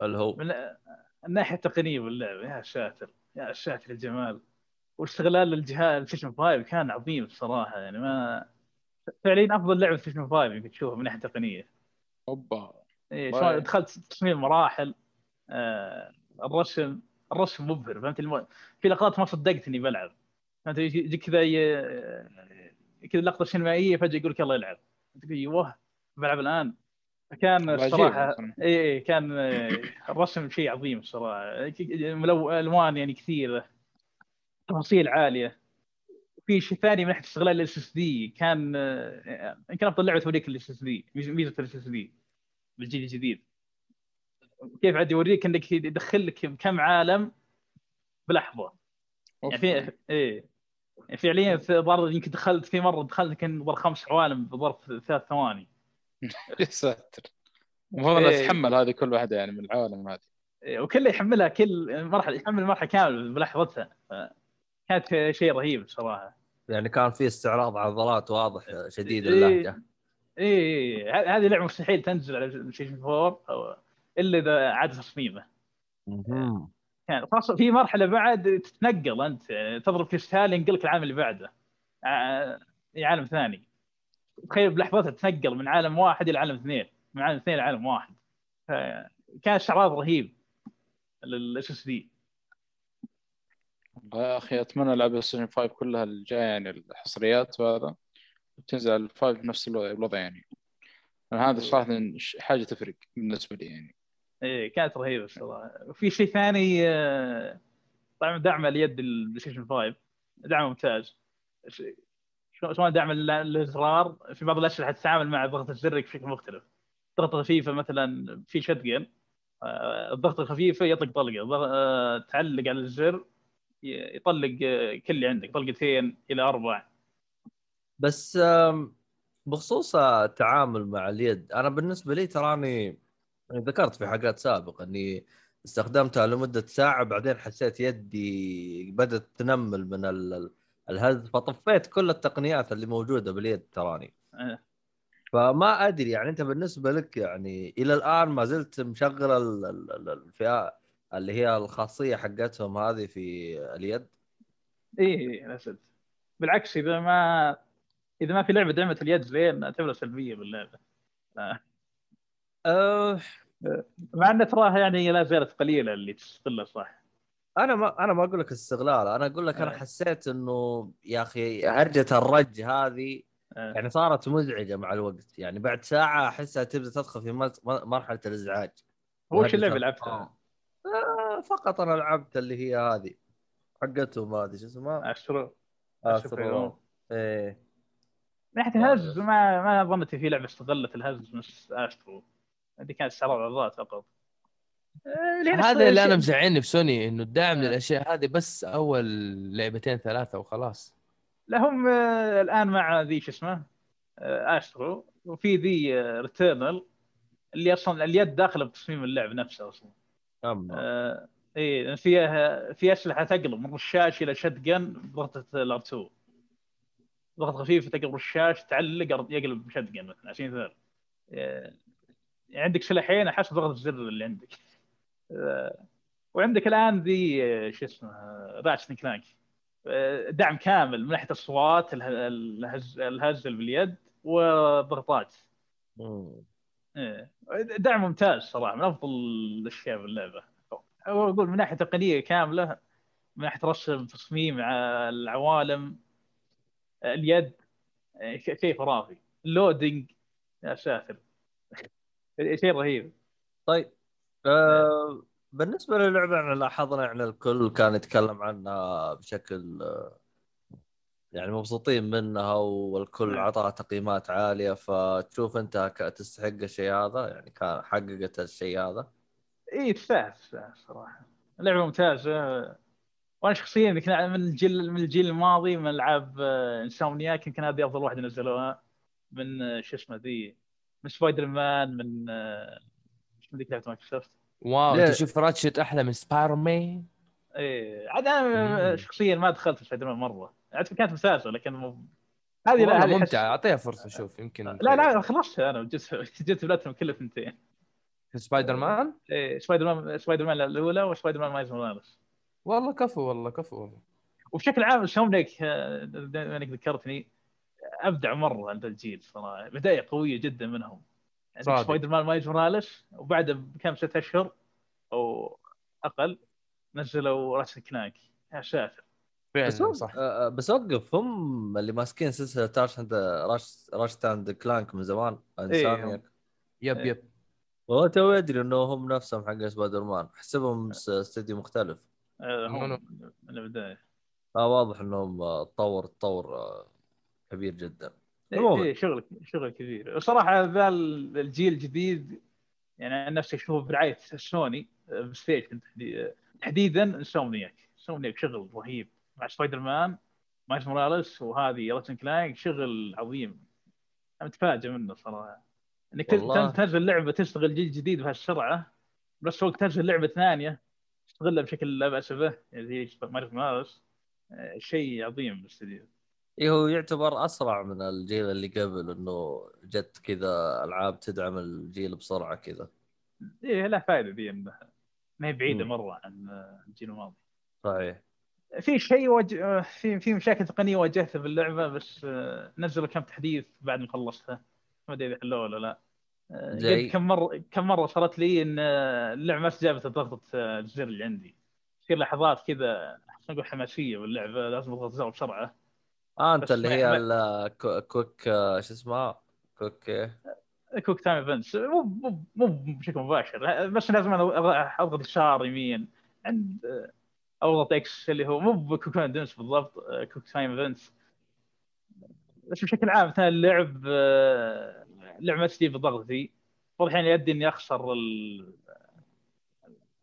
اللي هو من الناحيه التقنيه باللعبه يا ساتر يا ساتر الجمال واستغلال الجهاز البلايستيشن 5 كان عظيم الصراحة. يعني ما فعليا أفضل لعبه بلايستيشن 5 يمكن تشوفها من ناحية تقنية. اوبا إيه والله. شلون دخلت تصميم مراحل آه الرسم الرسم مبهر. فهمت الم... في لقطات ما صدقت إني بلعب. فهمت؟ يجي يجي كذا ي... كذا لقطة سينمائية فجأة يقول لك يلا العب. تقول أيوه بلعب الآن. والله الصراحة. إي إي كان آه، الرسم شيء عظيم الصراحة. ملو... ألوان يعني كثيره تفاصيل عالية. في شيء ثاني من ناحية استغلال ال SSD كان آه، يمكن أفضل لعبة توريك ال SSD ميزه ال SSD بالجيل الجديد. كيف عاد يوريك إنك يدخل لك كم عالم بلحظة. يعني في إيه يعني فعليا في برضه يمكن دخلت في مرة دخلت يمكن ظرف خمس عوالم بظرف ثلاث ثواني. يا ساتر. المفروض انها إيه. تتحمل هذه كل واحدة يعني من العوالم هذه. إيه، وكله يحملها كل مرحلة يحمل المرحله كاملة بلحظتها. كانت شيء رهيب صراحة. يعني كان في استعراض عضلات واضح شديد إيه. اللهجة. اي إيه، ه- هذه لعبة مستحيل تنزل على بلاي ستيشن 4 أو إلا إذا عاد تصميمه. يعني خاصة في مرحلة بعد تتنقل أنت يعني تضرب كريستال ينقلك العالم اللي بعده. ع- عالم ثاني. تخيل بلحظتها تتنقل من عالم واحد إلى عالم اثنين من عالم اثنين إلى عالم واحد. كان استعراض رهيب لل SSD يا أخي أتمنى ألعاب بلايستيشن 5 كلها الجاية يعني الحصريات وهذا تنزل على ال five بنفس الوضع يعني. هذا صراحة ش- حاجة تفرق بالنسبة لي يعني. إيه كانت رهيبة الصراحة. وفي شيء ثاني آه، طبعا دعم اليد البلاي ستيشن 5 دعم ممتاز. شلون دعم ال- الازرار في بعض الاسلحه تتعامل مع ضغط الزر بشكل مختلف. ضغطه خفيفه مثلا في shotgun الضغطه الخفيفه يطلق طلقة. آه، تعلق على الزر يطلق آه، كل اللي عندك. طلقتين إلى أربع. بس بخصوص التعامل مع اليد أنا بالنسبة لي تراني ذكرت في حلقات سابقة إني استخدمتها لمدة ساعة بعدين حسيت يدي بدأت تنمل من ال- الهز فطفيت كل التقنيات اللي موجودة باليد تراني. آه. فما أدري يعني أنت بالنسبة لك يعني إلى الآن ما زلت مشغل ال- ال- ال- الفئة اللي هي الخاصية حقتهم هذه في اليد؟ إيه لا سد بالعكس إذا ما إذا ما في لعبة دعمت اليد زين أعتبرها سلبية باللعبة. أه. مع إن تراها يعني لا زالت قليلة اللي تستغلها صح. أنا ما أنا ما أقول لك استغلال أنا أقول لك أنا آه. حسيت إنه يا أخي هرجه الرج هذه آه. يعني صارت مزعجة مع الوقت يعني بعد ساعة أحسها تبدأ تدخل في مرحلة الإزعاج هو وهرجة اللعبة ال- لعبتها؟ آه فقط أنا لعبت اللي هي هذه حقتهم هذه شو اسمها؟ استرو استرو إيه من ناحية الهز ما ما ظنيت في لعبة استغلت الهز نفس استرو هذه كانت عضلات فقط آه، هذا اللي أنا مزعلني في سوني إنه الدعم آه. للأشياء هذه بس أول لعبتين ثلاثة وخلاص. لا هم آه، الآن مع ذي شو اسمه آه، استرو وفي ذي آه، ريتيرنال اللي أصلا اليد داخلة بتصميم اللعب نفسه أصلا. اما آه، إيه فيها في أسلحة تقلب من رشاش إلى shotgun بضغطة ال R 2 ضغط خفيف تقلب رشاش تعلق يقلب shotgun مثلا عشان مثال آه، يعني عندك سلاحين حسب ضغط الزر اللي عندك. آه، وعندك الآن ذي آه، شو اسمه راتشت كلانك دعم كامل من ناحية الأصوات اله- الهز الهز اللي باليد والضغطات. إيه. دعم ممتاز صراحة من أفضل الأشياء باللعبه أقول من ناحية تقنية كاملة من ناحية رسم تصميم العوالم اليد آه، شيء خرافي اللودينج يا ساتر. شيء رهيب. طيب آه بالنسبة للعبة إحنا لاحظنا ان الكل كان يتكلم عنها بشكل آه، يعني مبسوطين منها والكل نعم. عطاها تقييمات عالية فتشوف أنت تستحق الشيء هذا؟ يعني كان حققت الشيء هذا؟ إي تستاهل تستاهل صراحة. لعبة ممتازة. وأنا شخصيا من الجيل من الجيل الماضي من ألعاب آه، انسومنياك يمكن هذه أفضل واحدة نزلوها من آه، شو اسمه ذي من سبايدر مان من آه، ذيك لعبة مايكروسوفت. واو؟ تشوف راتشت أحلى من سبايدر مان إيه عاد أنا. شخصيا ما دخلت في سبايدر مان مرة. عاد كانت ممتازه لكن مو... هذه لا والله هذه ممتع أحس- أعطيها فرصة شوف يمكن لا لا خلصت أنا جزء جزء بلاتنم كله ثنتين. في سبايدر مان إيه سبايدر مان سبايدر مان الأولى وسبايدر مان مايلز موراليس. والله كفو والله كفو والله. وبشكل عام آه، بما أنك ذكرتني أبدع مرة عند الجيل صراحة. بداية قوية جدا منهم. عندك صادق. سبايدر مان مايلز موراليس وبعده بكم ست أشهر أو أقل نزلوا راتشت كلانك. يا ساتر. فعلا صح. آه، بس وقف هم اللي ماسكين سلسلة راتشت and راتشت راتشت and كلانك من زمان انسومنياك yep إيه. yep. هو تو يدري إنه هم نفسهم حق سبايدر مان احسبهم س- استديو مختلف. آه، هم؟ من البداية. آه واضح إنهم آه، تطور تطور آه، كبير جدا. إيه. إيه شغل شغل كبير. وصراحه ذا الجيل الجديد يعني عن نفسي أشوفه برعاية سوني آه، بلايستيشن تحدي- تحديدا Insomniac. Insomniac شغل رهيب. مع Spider-Man Miles Morales وهذه Ratchet & Clank شغل عظيم. أنا متفاجئ منه صراحة. انك تن- والله. تنزل لعبة تشتغل جيل جديد بهالسرعة بس وقت تنزل لعبة ثانية تستغلها بشكل لا بأس به يعني زي Miles Morales. آه، شيء عظيم بالاستديو. إيه هو يعتبر أسرع من الجيل اللي قبل إنه جت كذا ألعاب تدعم الجيل بسرعة كذا. إيه لا فائده ذي انها ما هي بعيدة مم. مرة عن آه، الجيل الماضي. صحيح. في شيء وج... آه، في في مشاكل تقنية واجهتها باللعبه بس آه، نزلوا كم تحديث بعد ما خلصتها. ما أدري إذا حلوة ولا لا. آه، زي؟ قد كم مره كم مرة صارت لي إن آه، اللعبة ما استجابت لضغطه آه، الزر اللي عندي. تصير لحظات كذا نقول حماسية باللعبه لازم اضغط الزر بسرعة. آه أنت اللي هي ال quick آه، شو اسمها؟ quick إيه؟ quick time events. مو مو مو بشكل مباشر. بس لازم أنا اضغط يسار يمين. عند اضغط X اللي هو مو ب quick time بالضبط quick time events. بس بشكل عام مثلا اللعب آه، تستجيب بضغطي بعض الاحيان يؤدي إني أخسر ال-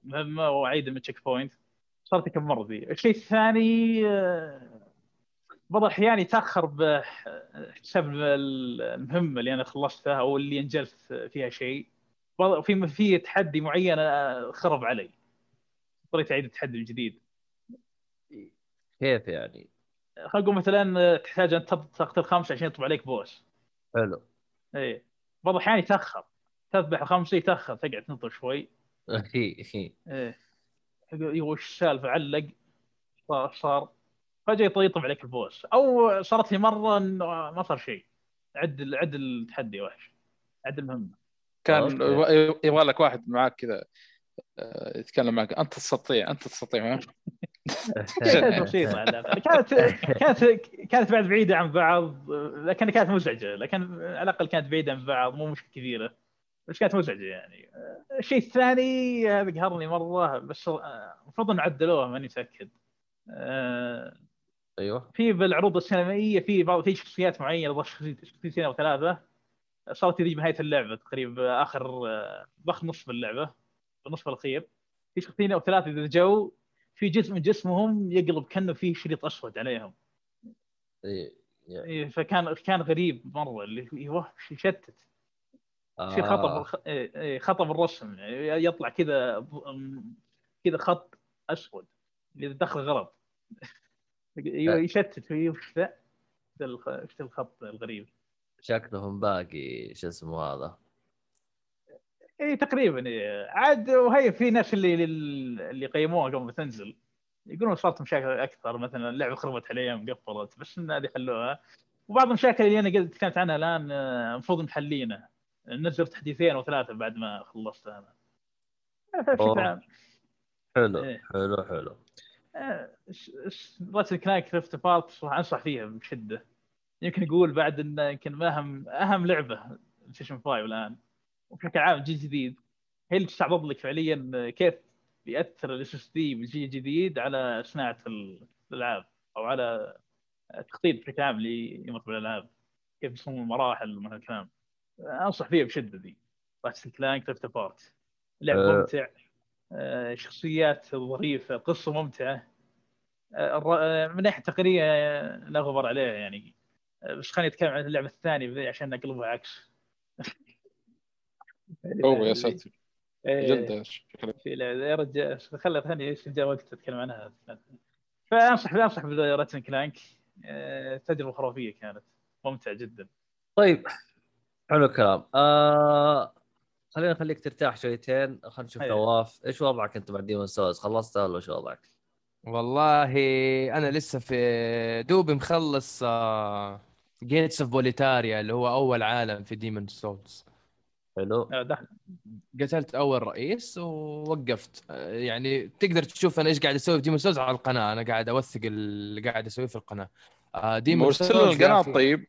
المهمه واعيد من checkpoint صارت كم مرة ذي؟ الشيء الثاني آه، بعض الأحيان يتأخر بحساب المهمه اللي أنا خلصتها أو اللي انجزت فيها شيء. في في تحدي معين آه، خرب علي. اضطريت اعيد التحدي من جديد كيف يعني؟ خلينا نقول مثلا تحتاج أن تقتل خمسه عشان يطلع عليك boss. حلو. إيه. بعض الأحيان يتأخر. تذبح الخمسه يتأخر تقعد تنطر شوي. هي هي إيه. يقول وش السالفة؟ علق. صار صار. فجأة يط- يطلع عليك البوس أو صارت لي مرة إنه ما صار شيء. عد عد التحدي وحش. عد المهمة. كان. يبغى- لك واحد معاك كذا آه، يتكلم معك. أنت تستطيع أنت تستطيع كانت بسيطة. كانت كانت كانت بعد بعيدة عن بعض لكن كانت مزعجة. لكن على الأقل كانت بعيدة عن بعض مو مشكلة كبيرة. بس كانت مزعجة يعني. الشيء الثاني هذا قهرني مرة بس آه، المفروض ان عدلوه ماني متأكد. آه، أيوه. في بالعروض السينمائية في بعض في شخصيات معينة شخصيتين أو ثلاثة. صارت تجي بنهايه اللعبة تقريبا آخر آه، ضخ نصف اللعبة النصف الأخير. في شخصيتين أو ثلاثة إذا جو في جزء من جسمهم يقلب كأنه فيه شريط أسود عليهم. إيه. إيه. فكان كان غريب مرة اللي أيوه يشتت آه. بالخ- إيه، إيه، خطا بالرسم. يعني يطلع كذا كذا خط أسود. اللي دخل غلط. أيوه يشتت وش ذا؟ ذا الخط الغريب شكلهم باقي شو اسمه هذا اي تقريبا إيه. عاد وهي في ناس اللي اللي قيموها قبل ما تنزل يقولون صارت مشاكل أكثر مثلا اللعبة خربت عليهم قفلت بس إن هذه حلوها وبعض المشاكل اللي أنا قلت تكلمت عنها الآن آه، المفروض محلينها نزل تحديثين أو ثلاثة بعد ما خلصت أنا عام حلو إيه. حلو حلو راتل كلايك كريفت بارت راح أنصح فيها بشدة. يمكن أقول بعد انه يمكن اهم أهم لعبة ستيشن 5 الآن. وبشكل عام جيل جديد. هي اللي تستعرض لك فعليا كيف بيأثر ال SSD بالجيل الجديد على صناعة الألعاب أو على التخطيط بشكل عام اللي يمر بالألعاب. كيف يصمم المراحل ومن هالكلام أنصح فيها بشدة دي Ratchet & Clank Rift Apart لعب أه. ممتع. شخصيات ظريفة قصة ممتعة. آه، آه، من ناحية تقنية آه، لا غبار عليها يعني. آه، بس خليني أتكلم عن اللعبة الثانية عشان أقلبها عكس. أوه يا ساتر. إيه، جد شكلك في لعبة- يا رجال خلي خليني إيش جاء وقت أتكلم عنها. فانصح أنصح ب Ratchet & Clank آه، تجربة خرافية كانت. ممتعه جدا. طيب حلو الكلام. آه... خلينا نخليك ترتاح شويتين خلينا نشوف. نواف إيش وضعك أنت مع Demon's Souls خلصتها ولا إيش وضعك؟ والله أنا لسه في دوبي مخلص جيتس اوف بوليتاريا اللي هو أول عالم في ديمون سولز حلو. آه، قتلت أول رئيس ووقفت. آه، يعني تقدر تشوف أنا إيش قاعد أسوي في ديمون سولز على القناة. أنا قاعد أوثق اللي قاعد اسويه في القناة. آه ديمون مرسل سولز يا القناه طيب.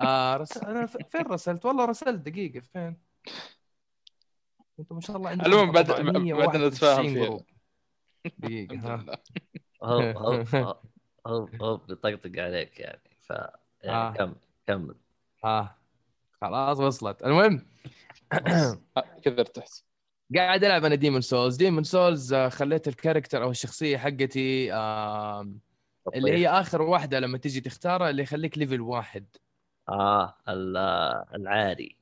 آه رس... أنا فين رسلت؟ والله رسلت دقيقة. فين؟ أنتم ما شاء الله عندكم المهم بعد- 491 بعد نتفاهم. دقيقة ها. هو هو هو- هو هو بيطقطق عليك يعني ف يعني آه. كمل كمل ها خلاص وصلت. المهم آه، كذا ارتحت. قاعد ألعب أنا Demon's Souls Demon's Souls خليت ال character أو الشخصية حقتي آم، اللي هي آخر واحدة لما تيجي تختارها اللي يخليك level واحد. آه ال- العاري.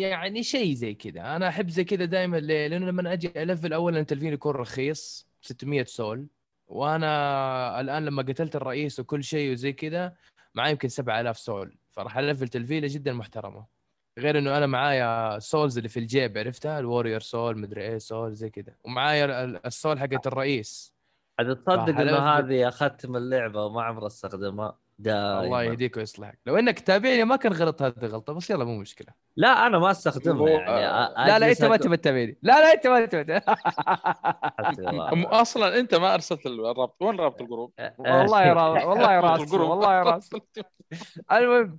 يعني شيء زي كذا. أنا أحب زي كذا دائما ليه؟ لأنه لما أجي ألفل اولا التلفيل يكون رخيص 600 soul. وأنا الآن لما قتلت الرئيس وكل شيء وزي كذا معي يمكن 7000 soul. فراح ألفل تلفيلة جدا محترمة. غير إنه أنا معايا souls اللي في الجيب عرفتها؟ ال warrior soul مدري إيه soul زي كذا. ومعايا ال- ال soul حقت الرئيس. عاد تصدق إنه. هذه اختم اللعبة وما عمري أستخدمها؟ دائما الله يهديك ويصلحك. لو إنك تتابعني ما كان غلط هذه غلطه بس يلا مو مشكلة. لا أنا ما أستخدمها يعني. أ- لا لا أنت ما تبي تتابعني. لا لا أنت ما تبي أصلا أنت ما أرسلت الرابط. وين رابط الجروب؟ والله يا راس والله الجروب. والله يا راس المهم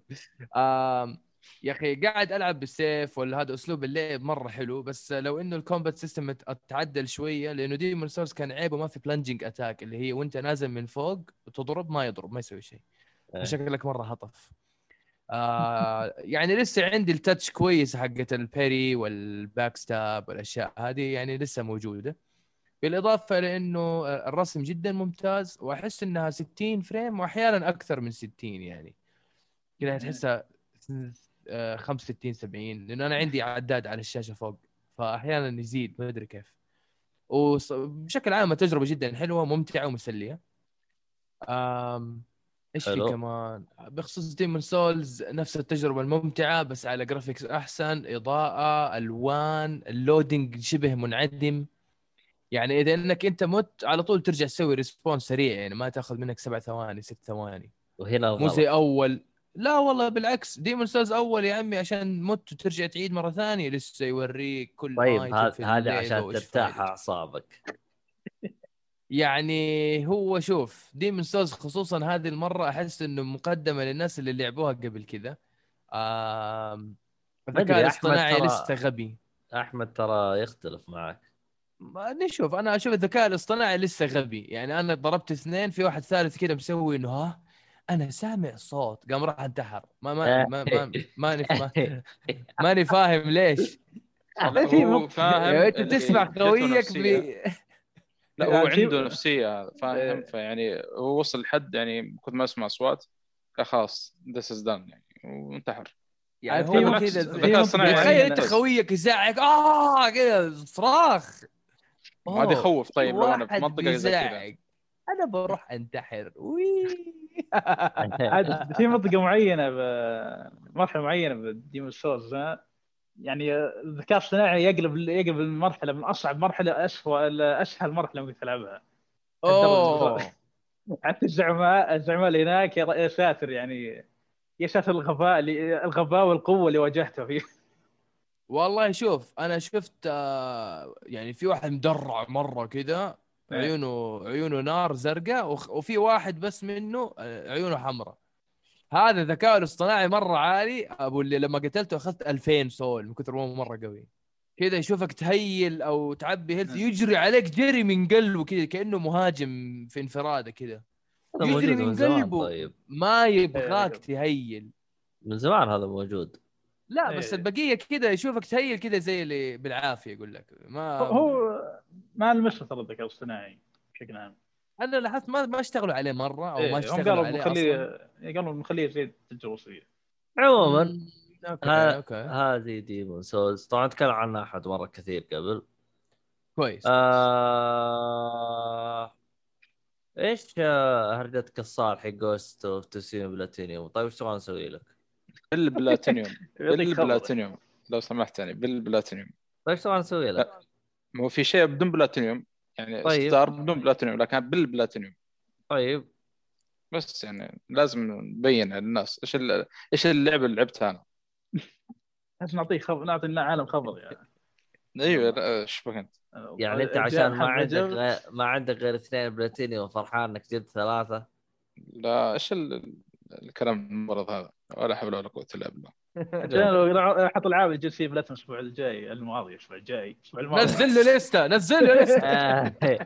آم، يا أخي قاعد ألعب بالسيف ولا هذا أسلوب اللعب مرة حلو بس لو إنه الكومبات سيستم تعدل شوية لأنه ديمون سورس كان عيبه ما في بلانجينج اتاك اللي هي وأنت نازل من فوق وتضرب ما يضرب ما يسوي شيء. شكلك مرة هطف. آه يعني لسه عندي التاتش كويس حقت البيري والباك ستاب والأشياء هذه يعني لسه موجودة. بالإضافة لأنه الرسم جدا ممتاز وأحس إنها 60 فريم واحيانا أكثر من 60 يعني. كذا تحسها آه، 65 70 لأنه أنا عندي عداد على الشاشة فوق فاحيانا يزيد ما أدري كيف. وبشكل عام تجربة جدا حلوة ممتعة ومسلية. إيش في. كمان بخصوص Demon's Souls نفس التجربة الممتعة بس على graphics أحسن إضاءة ألوان ال loading شبه منعدم يعني إذا إنك أنت مت على طول ترجع تسوي respawn سريع يعني ما تأخذ منك سبع ثواني ست ثواني وهنا مو. زي أول لا والله بالعكس Demon's Souls أول يا عمي عشان مت وترجع تعيد مرة ثانية لسه يوريك كل طيب هذا عشان ترتاح. أعصابك يعني هو شوف Demon's Souls خصوصا هذه المرة أحس إنه مقدمة للناس اللي لعبوها قبل كذا. الذكاء الاصطناعي لسه غبي. أحمد ترى يختلف معك. ما نشوف أنا أشوف الذكاء الاصطناعي لسه غبي. يعني أنا ضربت اثنين في واحد ثالث كذا مسوي إنه ها أنا سامع صوت. قام راح انتحر. ما ما ما ما ماني ما ماني فاهم ليش. والله في فاهم أنت اللي تسمع نفسية. ب... لا هو يعني عنده نفسية هذا فاهم؟ إيه. فيعني هو وصل لحد يعني كنت ما أسمع أصوات خلاص this is done يعني وانتحر. يعني في هو كذا الذكاء مق- تخيل يعني أنت. خويك يزعق آه كذا صراخ. ما هذا يخوف طيب لو أنا في منطقه زي كذا. أنا بروح أنتحر. وي. عاد في منطقة معينة مرحلة معينة بديمون سولز يعني الذكاء الاصطناعي يقلب يقلب المرحلة من أصعب مرحلة اسوء اسهل مرحلة ممكن تلعبها. أوه. حتى الزعماء الزعماء اللي هناك يا ساتر يعني. يا ساتر الغباء اللي الغباء والقوة اللي واجهتها فيه. والله شوف أنا شفت آه، يعني في واحد مدرع مرة كذا إيه. عيونه عيونه نار زرقاء وفي واحد بس منه آه، عيونه حمراء. هذا ذكاء الاصطناعي مرة عالي أبو اللي لما قتلته أخذت 2000 سول من كثر ما هو مرة قوي كذا يشوفك تهيل أو تعبي هيلث نعم. يجري عليك جري من قلبه كذا كأنه مهاجم في انفرادة كذا يجري من زمان قلبه. طيب ما يبغاك إيه. تهيل من زمان هذا موجود لا بس إيه. البقية كذا يشوفك تهيل كذا زي اللي بالعافية يقول لك ما هو ما لمسه ترى الذكاء الاصطناعي بشكل عام أنا لاحظت ما ما اشتغلوا عليه مرة أو إيه، ما اشتغلوا عليه بنخليه أصلا. قالوا بنخليه زي التجربة. الوصيه عموما هذه Demon's Souls. طبعا تكلم عنها أحد مرة كثير قبل. كويس آه... إيش آه، هرجتك الصالح Ghost of Tsushima platinum طيب إيش تبغى نسوي لك؟ بال platinum. بال platinum لو سمحت يعني بالبلاتينيوم طيب إيش تبغى نسوي لك؟ ما هو في شيء بدون بلاتينيوم يعني طيب. ستار بدون بلاتينيوم لكن بالبلاتينيوم. طيب. بس يعني لازم نبين للناس إيش ال- إيش اللعبه اللي لعبتها أنا. بس نعطيه خبر نعطي العالم خبر يعني. إيوه إيش بك انت؟ يعني أنت عشان ما عندك. غير ما عندك غير اثنين بلاتينيوم فرحان إنك جبت ثلاثة. لا إيش ال- الكلام المرض هذا؟ ولا حول ولا قوة إلا بالله. حط العاب يجي في بلاتن الأسبوع الجاي الماضي الأسبوع الجاي الأسبوع الماضي. نزل له لسته نزل له لسته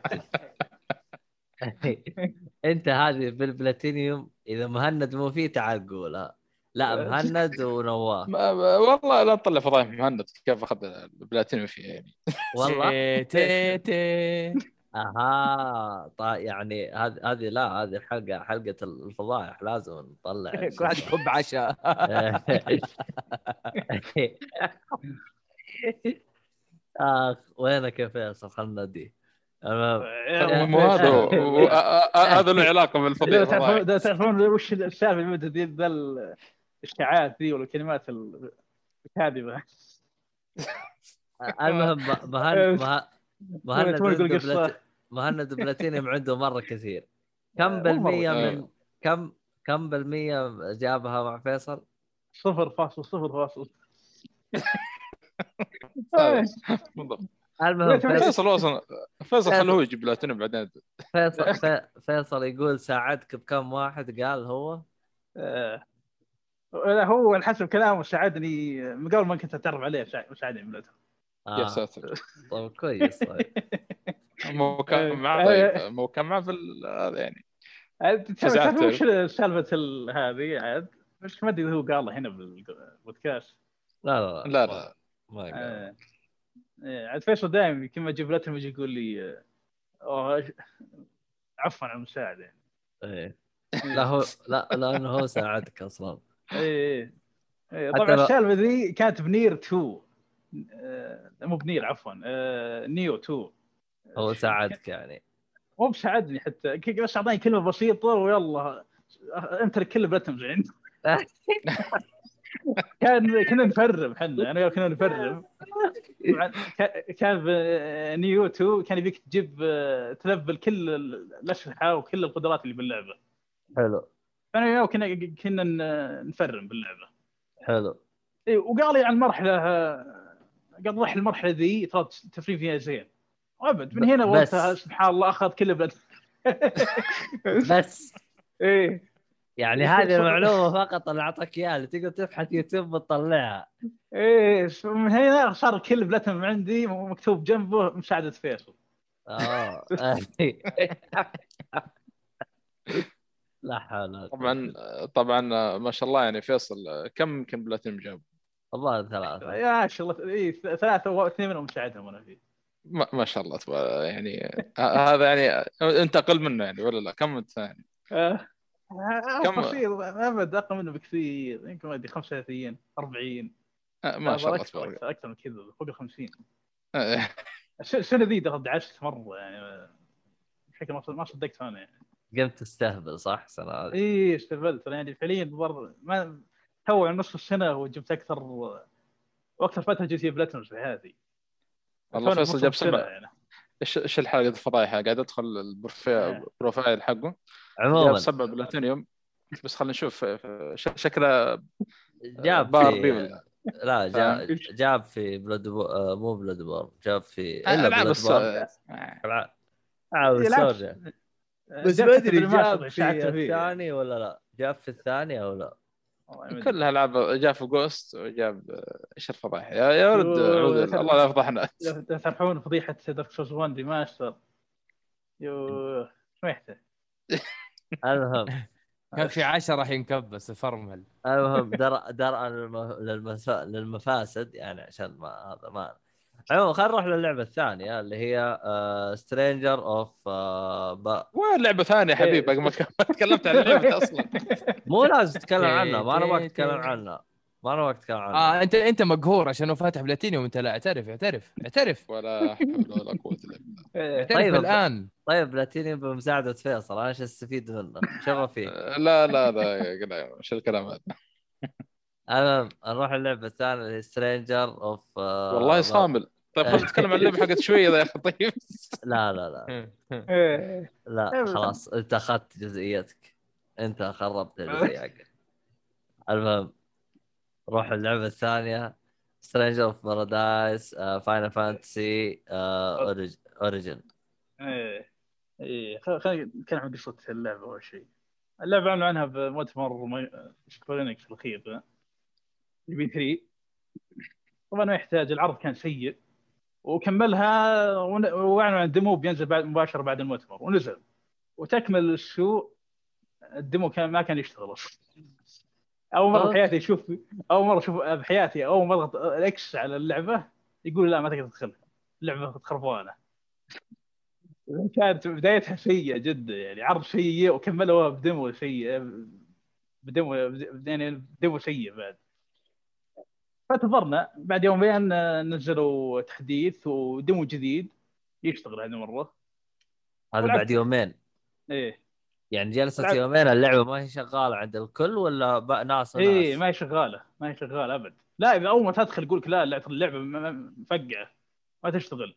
أنت هذه بالبلاتينيوم إذا مهند مو فيه تعال قولها لا مهند ونواف والله لا تطلع فضايح مهند كيف أخذ البلاتينيوم فيها يعني؟ والله؟ تي تي أها طيب يعني هذه هذه لا هذه الحلقة حلقة الفضائح لازم نطلع كل واحد كب عشاء. أخ وينك يا فيصل؟ خلنا ندي المهم مو هذا هذا له علاقة بالفضيحه تعرفون وش السالفه اللي بدها ذي ذا الاشاعات ذي والكلمات ال- الكاذبة. المهم مهند مه- مهند عنده بلاتينيوم عنده مرة كثير. كم بالمية. من كم كم بالمية جابها مع فيصل؟ صفر فاصل صفر فاصل. بالضبط المهم فيصل أصلا فيصل خلوه هو يجيب بلاتينيوم بعدين. فيصل, في- فيصل يقول ساعدك بكم واحد قال هو. آه، لا هو على حسب كلامه ساعدني من قبل ما كنت أتعرف عليه ساعد- ساعدني يا آه ساتر. طيب كويس طيب. مو كان معاه طيب مو كان معاه في يعني. عاد وش سالفة ال- هذه؟ عاد بس ما أدري هو قالها هنا بالبودكاست لا لا لا لا ما قال. إيه، عاد فيصل دائما كل ما أجيب لاتن يجي يقول لي آه، عفوا على المساعدة. يعني إيه. لا هو لا لأنه هو ساعدك أصلا. إيه إيه حتى طبعا السالفة ذي كانت بنير 2 آه، مو بنير عفوا آه، نيو 2 هو ساعدك يعني. مو بساعدني حتى. بس أعطاني كلمة بسيطة ويلا. أنت كل بلاتمز عندي كان كنا نفرم إحنا أنا كنا نفرم كان نيو 2 كان يبيك تجيب آه، تلفل كل الاسلحه وكل القدرات اللي باللعبة. حلو. فانا وياه كنا كنا نفرم باللعبة. حلو. إيه، وقال لي عن المرحله قال روح المرحله ذي ترى التفريم فيها زين. وابد من هنا. وقتها سبحان الله اخذ كل بلد بس. إيه. يعني هذه المعلومه فقط اللي أعطاك إياها اللي تقدر تبحث يوتيوب وتطلعها. إيه من هنا صار كل بلاتم عندي مكتوب جنبه مساعدة فيصل آه. لا حول. طبعا طبعا ما شاء الله يعني فيصل كم يمكن بلاتينيوم جاب؟ والله ثلاثة. يا شاء الله إيه ثلاثة واثنين منهم مساعدهم أنا فيه. ما, ما شاء الله تبا- يعني ه- هذا يعني أنت أقل منه يعني ولا لا؟ كم أنت ثاني؟ آه، كم- كم؟ بسيط أبد أقل منه بكثير يمكن ما أدري 35 40 آه، ما شاء الله أكثر- تبارك أكثر أكثر من كذا فوق ال 50 آه، الس- السنة ذي؟ دعست مرة يعني بشكل ما ما صدقت أنا يعني. قمت تستهبل صح؟ السنة هذه إي استهبلت أنا يعني فعليا برضه ما تو يعني نصف السنة وجبت أكثر وأكثر فترة جيت فيها بلاتنوم في حياتي والله فيصل جاب السنة سبع يعني. إيش إيش الحلقة الفضايح قاعد أدخل البروفايل إيه. البروفايل حقه. جاب عموما سبع بلاتينيوم. بس خلينا نشوف. شكله جاب باربي في ولا لا جا- فاهم؟ جاب في بلاد بو... آه، مو بلاد بور جاب في العاب بلاد الص- بور. آه، العاب بس جاء ما أدري جاب في. الثاني ولا لا؟ جاب في الثاني أو لا ما. كلها العاب جاب في جوست وجاب إيش الفضايح يا يا ولد يو- الله لا يفضحنا تفرحون فضيحة دارك سورس 1 ريماستر يو سمعته المهم. كان في عشرة راح ينكبس فرمل المهم درء للمس- للمفاسد يعني عشان ما هذا ما عموما خلينا نروح للعبة الثانية اللي هي آه، Stranger of وين لعبه ثانية يا إيه. حبيبي باقي ما ما تكلمت عن اللعبة أصلا. مو لازم تتكلم عنها ما نبغاك تتكلم عنها ما نبغاك تتكلم عنها. آه أنت أنت مقهور عشان فاتح بلاتينيوم أنت لا اعترف اعترف اعترف. ولا حول ولا قوة إلا بالله. اعترف طيب، الآن. طيب بلاتينيوم بمساعدة فيصل أنا إيش استفيد منه؟ شغف فيه. لا لا لا إيش الكلام هذا؟ المهم نروح اللعبه الثانية اللي هي Stranger of والله صامل. طيب خلينا نتكلم عن اللعبة حقت شوية ذا يا أخي طيب. لا لا لا. إيه. لا. خلاص أنت أخذت جزئيتك. أنت خربت الجزئيه حقك المهم روح اللعبة الثانية. Stranger of Paradise Final Fantasy Origin إيه. إيه خل- خلينا نتكلم عن قصة اللعبة أول شيء. اللعبة أعلنوا عنها بمؤتمر ما- Square Enix الاخير ال E3 طبعا ما يحتاج العرض كان سيء. وكملها واعلنوا عن ال demo بينزل بعد مباشرة بعد المؤتمر ونزل. وتكمل السوء ال demo كان ما كان يشتغل أصلا. أول مرة. بحياتي أشوف أول مرة أشوف بحياتي أول مرة أضغط X على اللعبة يقول لا ما تقدر تدخلها. اللعبة خربانه كانت بدايتها سيئة جدا يعني عرض سيء وكملوها بديمو سيء بديمو يعني بديمو سيء بعد. فانتظرنا بعد يومين آه، نزلوا تحديث وديمو جديد. يشتغل هذه المرة. هذا. بعد يومين. إيه. يعني جلست بالعكس. يومين اللعبة ما هي شغالة عند الكل ولا بقى ناس وناس؟ إيه ما هي شغالة. ما هي شغالة أبد. لا إذا أول ما تدخل يقول لك لا اللعبه مفقعة. ما تشتغل.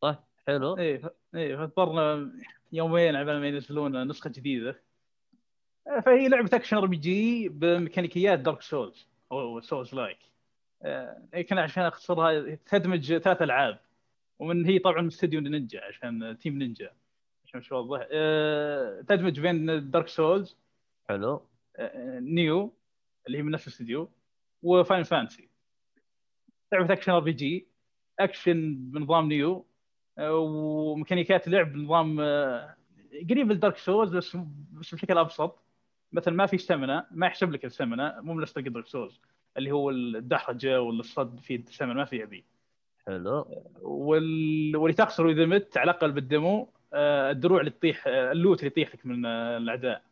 طيب حلو. إيه ف... إيه فاضطرنا يومين على ما ينزلون نسخة جديدة. فهي لعبة action RPG ب mechanicيات Dark Souls أو souls-like. يمكن عشان أختصرها تدمج ثلاث ألعاب. ومن هي طبعا من استديو نينجا عشان Team Ninja عشان مش واضح آه، تدمج بين Dark Souls حلو. Nioh اللي هي من نفس الاستديو و Final Fantasy لعبة action RPG action بنظام Nioh آه، وميكانيكات لعب بنظام آه، قريب ل Dark Souls بس بس بشكل أبسط. مثلا ما في stamina ما يحسب لك ال stamina مو نفس Dark Souls اللي هو الدحرجة ولا الصد في stamina ما في أبي. حلو. وال... واللي تخسره إذا مت على الأقل بال demo آه، الدروع اللي تطيح آه، ال loot اللي يطيح لك من الأعداء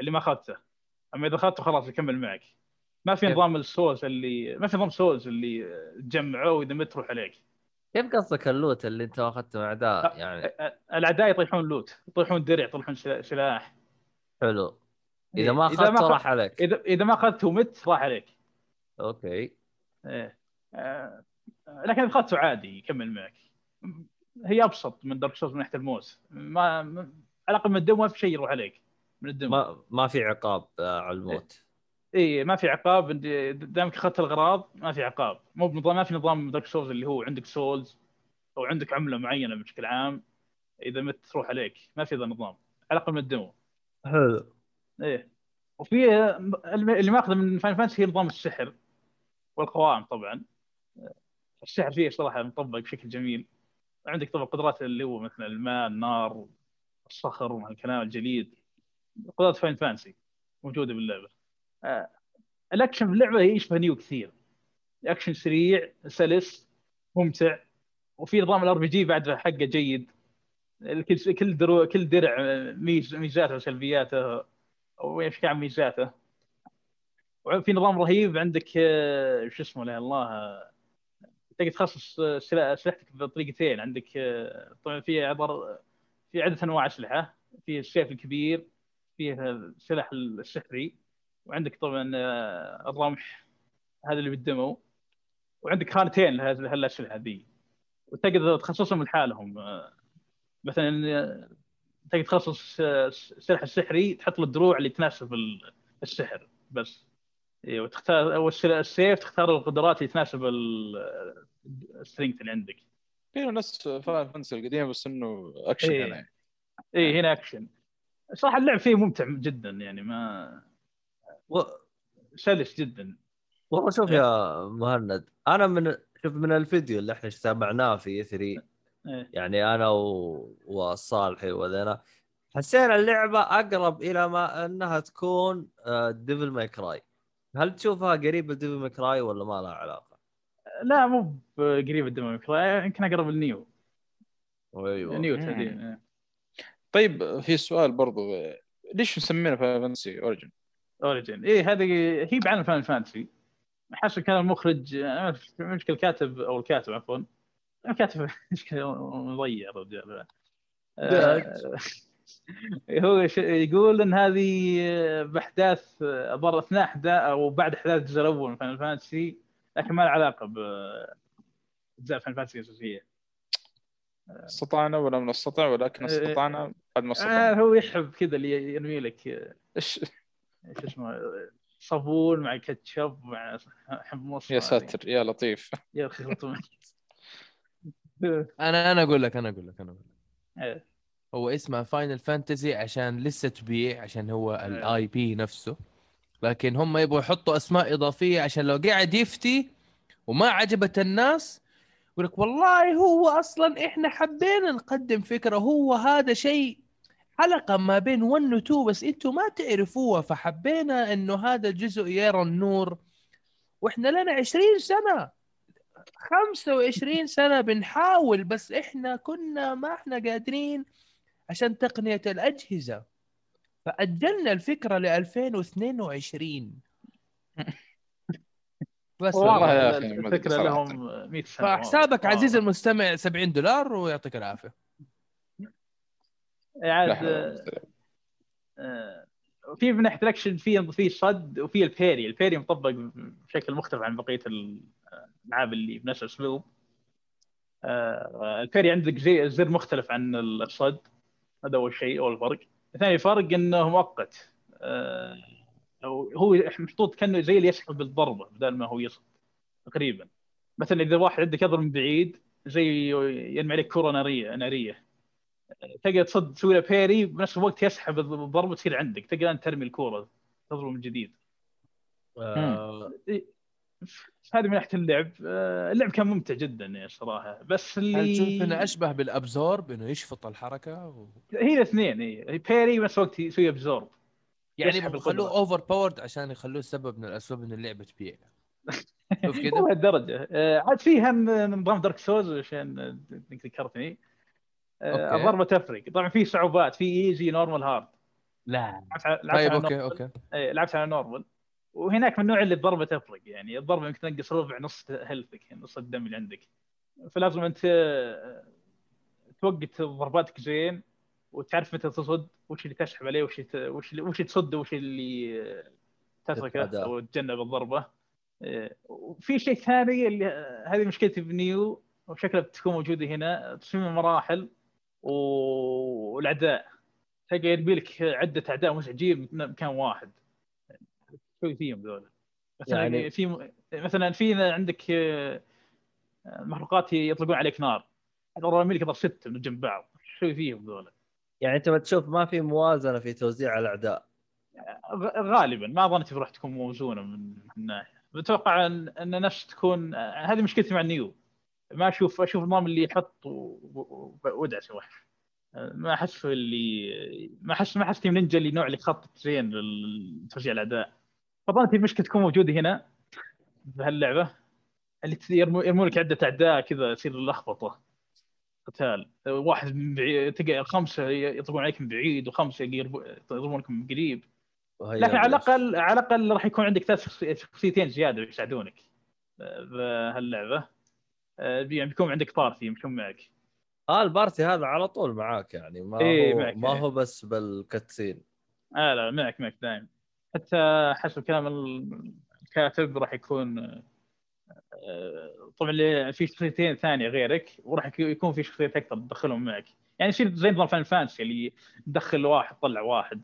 اللي ما اخذته أما إذا اخذته خلاص يكمل معك. ما في؟ نظام ال souls اللي ما في نظام souls اللي تجمعه وإذا مت تروح عليك. كيف قصدك ال loot اللي أنت اخذته من أعداء يعني. آه، آه، الأعداء يطيحون loot يطيحون درع يطيحون سلا- سلاح. حلو. إذا إيه، ما أخذته راح عليك. اذا إذا ما أخذته ومت راح عليك. أوكي. إيه. آه، لكن إذا أخذته عادي يكمل معك. هي أبسط من دارك سولز من ناحية الموت ما على الأقل من الدم ما في شيء يروح عليك. من الدم ما ما في عقاب آه، على الموت. اي ما في عقاب. دامك أخذت الاغراض ما في عقاب. مو بنظام ما في نظام دارك souls اللي هو عندك سولز أو عندك عملة معينة بشكل عام. إذا مت تروح عليك. ما في ذا النظام على الأقل من ال demo حلو. إيه. وفي اللي ماخذه من فاينل فانتسي هي نظام السحر والقوائم طبعا. السحر فيه صراحة مطبق بشكل جميل. عندك طبعا قدرات اللي هو مثل الماء النار الصخر وهالكلام الجليد. قدرات فاينل فانتسي موجودة باللعبة. آه، الأكشن في اللعبة يشبه نيوه كثير. اكشن سريع سلس ممتع. وفي نظام ال RPG بعد حقه جيد. كل كل درع ميز ميزاته وسلبياته. إيش عن ميزاته وفي نظام رهيب عندك آه، شو اسمه لا الله آه، تقدر تخصص آه، اسلحتك بطريقتين عندك آه، طبعا في عبر في عدة أنواع أسلحة. في السيف الكبير فيه السلاح السحري وعندك طبعا آه، الرمح هذا اللي بالدمو وعندك خانتين لهذه هالاسلحه ذي. وتقدر تخصصهم لحالهم آه، مثلا آه، تقدر تخصص السلاح السحري تحط له الدروع اللي تناسب ال- السحر بس اي وتختار أول شيء السيف تختار القدرات اللي تناسب ال- ال strength اللي عندك هي نفس فاينل فانتسي القديم بس إنه اكشن إيه. هنا يعني. اي هنا اكشن صراحة اللعب فيه ممتع جدا يعني ما و... سلس جدا والله شوف يا مهند أنا من شوف من الفيديو اللي إحنا تابعناه في 3 إيه. يعني أنا و... والصالحي وذينا حسينا اللعبة أقرب إلى ما إنها تكون ديفل ماي كراي هل تشوفها قريبة ديفل ماي كراي ولا ما لها علاقة؟ لا مو قريب الديمو يمكن أقرب النيو أيوه نيو. تحديدا إيه. طيب في سؤال برضو ليش مسمينه فاين فانسي اوريجن؟ اوريجن اي هذه هي بعالم فاينل فانتسي حسب كان المخرج مشكل الكاتب أو الكاتب عفوا مشكله مضيع الرجال آه، هو يقول إن هذه آه، بأحداث آه، ظهر أثناء أحداث أو بعد أحداث الجزء الأول من فاينل فانتسي لكن ما له علاقة باجزاء فاينل فانتسي الأساسية. استطعنا ولا من نستطع ولكن. استطعنا بعد ما آه استطعنا. هو يحب كذا اللي يرمي لك آه، إيش؟ شو اسمه آه، صابون مع كاتشب مع حمص يا ساتر يا لطيف. يا أخي. أنا أنا أقول لك أنا أقول لك أنا أقول لك. إيه. هو اسمه فاينل فانتزي عشان لسه تبيع عشان هو ال IP نفسه. لكن هم يبغوا يحطوا أسماء إضافية عشان لو قاعد يفتي وما عجبت الناس يقول لك والله هو أصلا إحنا حبينا نقدم فكرة هو هذا شيء حلقة ما بين 1 و 2 بس أنتم ما تعرفوها فحبينا إنه هذا الجزء يرى النور. وإحنا لنا 20 سنة. 25 سنة بنحاول بس إحنا كنا ما إحنا قادرين عشان تقنية الأجهزة فأجلنا الفكرة ل 2022 بس والله. يا أدري الفكرة. لهم 100 سنة فحسابك. عزيزي المستمع 70 دولار ويعطيك العافية عاد في من ناحيه الاكشن في في صد وفي ال parry، ال parry مطبق بشكل مختلف عن بقية الألعاب اللي بنفس الاسلوب. آه، ال parry عندك زي زر مختلف عن الصد هذا أول شيء أول فرق. ثاني فرق إنه مؤقت آه، أو هو محطوط كأنه زي اللي يسحب بالضربة بدل ما هو يصد تقريبا. مثلا إذا واحد عندك يضرب من بعيد زي يرمي عليك كرة نارية نارية تقدر تصد تسوي له parry بنفس الوقت يسحب الضربه تصير عندك تقدر أنت ترمي الكورة تضرب من جديد. آه هذه من ناحية اللعب. آه، اللعب كان ممتع جدا الصراحه بس اللي هل تشوف إنه أشبه بال absorb إنه يشفط الحركة و... هي الاثنين هي parry بنفس الوقت يسوي absorb. يعني القدرة. overpowered عشان يخلوه سبب من الأسباب إن اللعبه تبيع. شوف كذا لهالدرجه آه، عاد فيها نظام دارك سولز عشان انك ذكرتني. أوكي. الضربة تفرق. طبعا في صعوبات في easy normal hard لا. لعبت على- لعبت طيب على أوكي. أوكي. إيه، لعبت على normal وهناك من النوع اللي الضربة تفرق يعني الضربة يمكن تنقص ربع نص health ك نص الدم اللي عندك. فلازم أنت آه، توقت ضرباتك زين وتعرف متى تصد وش اللي تسحب عليه وش وش اللي- وش تصد وش اللي آه، تتركه. أو تتجنب الضربة. آه، وفي شيء ثاني اللي آه، هذه مشكلتي بنيو وشكلها بتكون موجودة هنا تصميم المراحل. والأعداء. تلقى يرمي لك عدة أعداء مزعجين بمكان واحد. شوي فيهم ذولا. مثلا يعني- في مثلا في عندك آه، مخلوقات يطلقون عليك نار. رامي لك يضرب سته من جنب بعض. شوي فيهم ذولا. يعني أنت ما تشوف ما في موازنة في توزيع الأعداء. غالبا. ما ظنيت راح تكون موزونة من الناحيه بتوقع ان أن نفس تكون آه، هذه مشكلتي مع النيو. ما أشوف أشوف النظام اللي يحط وادعس آه، ما أحس اللي ما احس ما أحس تيم نينجا اللي نوع اللي يخطط زين لتوزيع الاعداء فظنت المشكلة تكون موجودة هنا بهاللعبه اللي يرمو يرمون لك عدة أعداء كذا يصير لخبطة. قتال. واحد من بعيد تلقى خمسة يطلقون عليك من بعيد وخمسة يضربونك من قريب. لكن على. الاقل على الأقل راح يكون عندك ثلاث شخصي- شخصيتين زيادة يساعدونك. بهاللعبة. يعني بيكون عندك party يمشون معك. آه ال party هذا على طول معاك يعني ما إيه، هو معك، ما إيه. هو بس بال cutscene آه لا معك معك دائما حتى حسب كلام الكاتب راح يكون آه، طبعا في شخصيتين ثانية غيرك وراح يك- يكون في شخصيات أكثر تدخلهم معك. يعني يصير زي نظام فان فانسي اللي تدخل واحد طلع واحد.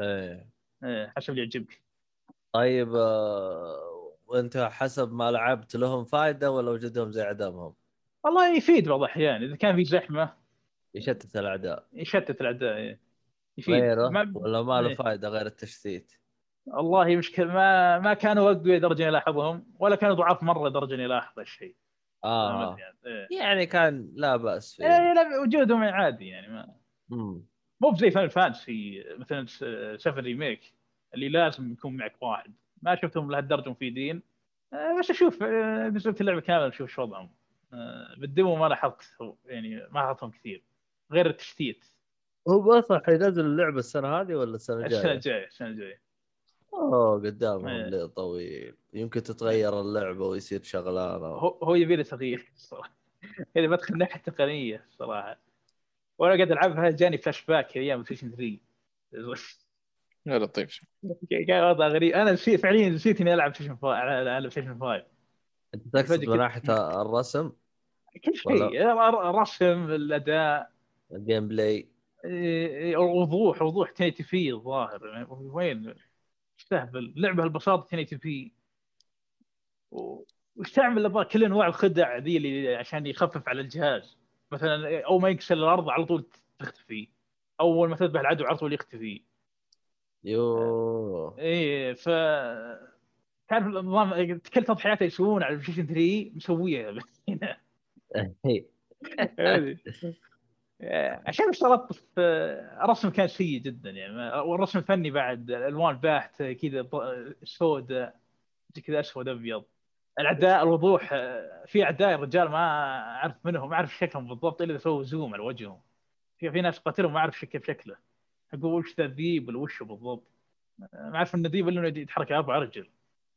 إيه. آه، حسب اللي يعجبك. طيب وانت حسب ما لعبت لهم فائده ولا وجودهم زي عدمهم؟ والله يفيد بعض الأحيان إذا كان في زحمة يشتت الأعداء يشتت الأعداء إيه. يفيد غيره ما- ولا ما له إيه. فائده غير التشتيت والله مشكلة ما ما كانوا اقوياء لدرجه يلاحظهم ولا كانوا ضعاف مرة لدرجه يلاحظ هالشيء آه يعني إيه. يعني كان لا بأس فيه إيه، لا وجودهم عادي يعني ما. مو بزي فاينل فانتسي مثلا 7 remake اللي لازم يكون معك واحد ما شفتهم لهالدرجه مفيدين آه، بس أشوف آه، نزلت اللعبة كاملة أشوف شو وضعهم. آه، بال demo ما لاحظت يعني ما لاحظتهم كثير. غير التشتيت. هو أصلا حينزل اللعبة السنة هذه ولا السنة السنة الجاية؟ الجايه السنة الجاية. أوه قدامهم. ليه طويل. يمكن تتغير اللعبة ويصير شغلانة. هو هو يبي له تغيير الصراحه اذا بدخل الناحيه التقنيه الصراحه وأنا قاعد ألعبها جاني فلاش باك أيام Play 3 يا لطيف. كان وضع غريب. أنا نسيت فعليا نسيت إني ألعب Play 5 على Play 5 أنت تقصد من. ناحيه الرسم؟ كل شيء. الرسم الأداء. ال gameplay إيه، الوضوح وضوح 1080 في الظاهر. يعني وين؟ استهبل اللعبة البساطة 1080 في واستعمل الظاهر كل أنواع الخدع ذي اللي عشان يخفف على الجهاز. مثلا اول ما يكسر الأرض على طول تختفي. أول ما تذبح العدو على طول يختفي. يو إيه ف تعرف النظام كل تضحيات يسوون على ال Play 3 مسويها هنا. آه، عشان اشترطت في الرسم كان سيء جدا يعني. والرسم الفني بعد الألوان باهت كذا سوداء كذا أسود أبيض. الأعداء الوضوح في أعداء الرجال ما أعرف منهم ما أعرف شكلهم بالضبط إلا اذا سووا زوم على وجههم. في في ناس قتلهم ما أعرف شك- كيف شكله. أقول وش ذا الذيب ولا وشه بالضبط. ما أعرف إن الذيب إنه يتحرك أربع رجل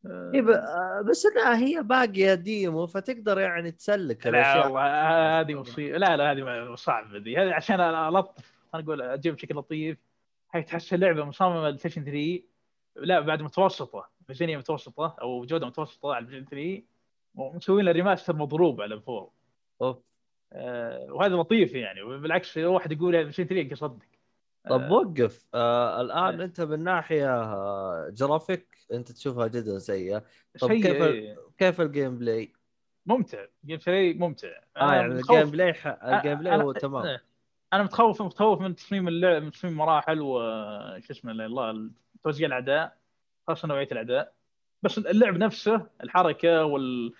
آه، بس انها هي باقية ديمو فتقدر يعني تسلك لا والله هذه مصيبة. لا لا هذه صعبة ذي. هذه عشان ألطف أنا أقول أجيب بشكل لطيف هي تحس اللعبة مصممة لل PlayStation 3 لا بعد متوسطة ميزانيه متوسطة أو جودة متوسطة على ال PlayStation 3 ومسوين له remaster مضروب على ال four. آه وهذا لطيف يعني. بالعكس لو واحد يقول ال PlayStation 3 يصدق طب وقف. آه الآن أنت من ناحية آه جرافيك أنت تشوفها جدا سيئة. طب كيف- إيه. كيف ال gameplay؟ ممتع. gameplay ممتع. آه يعني متخوف- ال gameplay ح... الجيم بلاي هو تمام. إيه. أنا متخوف متخوف من تصميم اللعب من تصميم مراحل و شو اسمه الله توزيع الاعداء خاصة نوعية الاعداء بس اللعب نفسه الحركة وال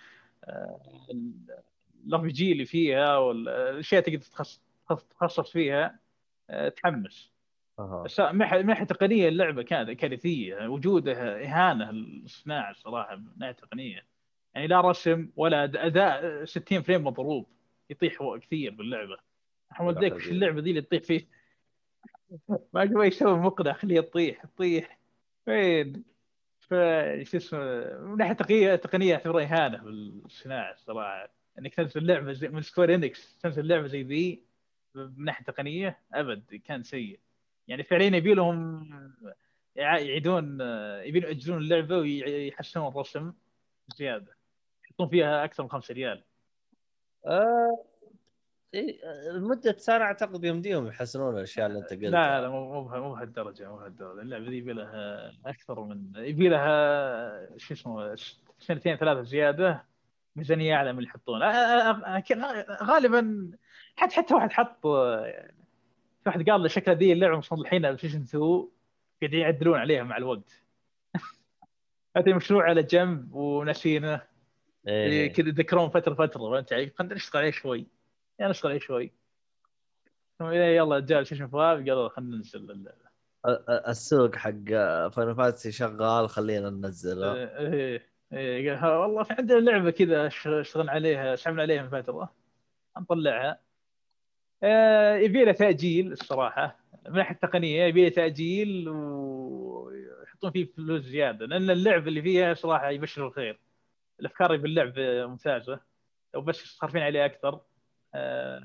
ال RPG اللي فيها والاشياء تقدر تتخصص تتخصص فيها آه، تحمس. بس من ناحيه تقنية اللعبة كانت كارثية وجودها إهانة للصناعة الصراحه من ناحيه تقنية. يعني لا رسم ولا أداء 60 frame مضروب يطيح كثير باللعبة. أحمد ذيك وش. اللعبة ذي اللي تطيح فيه. ما قبل يسوي مقنع خليها تطيح تطيح وين ف شو اسمه من ناحيه تقنيه تقنية اعتبرها إهانة بالصناعة الصراحه إنك تنزل لعبة زي من Square Enix تنزل لعبة زي ذي من ناحيه تقنية أبد كان سيء. يعني فعليا يبي لهم يع- يعيدون يبي يأجلون اللعبة ويحسنون الرسم زياده يحطون فيها أكثر من 5 ريال. آه... لمدة سنة أعتقد يمديهم يحسنون الأشياء اللي أنت قلتها. لا لا مو مو بها- مو بهالدرجة اللعبة ذي يبي لها أكثر من يبي لها شو اسمه سنتين ثلاثة زيادة. ميزانية أعلى من اللي يحطون. آه، غالبا حتى حتى واحد حط في واحد قال شكل ذي اللعبة مصلحينها بلايستيشن 2 قاعدين يعدلون عليها مع الوقت. هذا مشروع على جنب وناسينه إيه. كذا يذكرون فترة فترة فهمت علي؟ خلينا نشتغل عليه شوي. يعني نشتغل عليه شوي. ثم يلا جاء شيشن فايف قالوا خلينا ننزل ال- ال- ال- السوق حق Final Fantasy شغال خلينا ننزله. إيه إيه قال ها والله في عندنا لعبة كذا اشتغلنا عليها سحبنا عليها من فترة. نطلعها يبي لها تأجيل الصراحة. من ناحية التقنية يبي لها تأجيل ويحطون فيه فلوس زيادة لأن اللعبه اللي فيها صراحة يبشر الخير. الأفكار اللي باللعب ممتازة. لو بس صارفين عليه أكثر آه،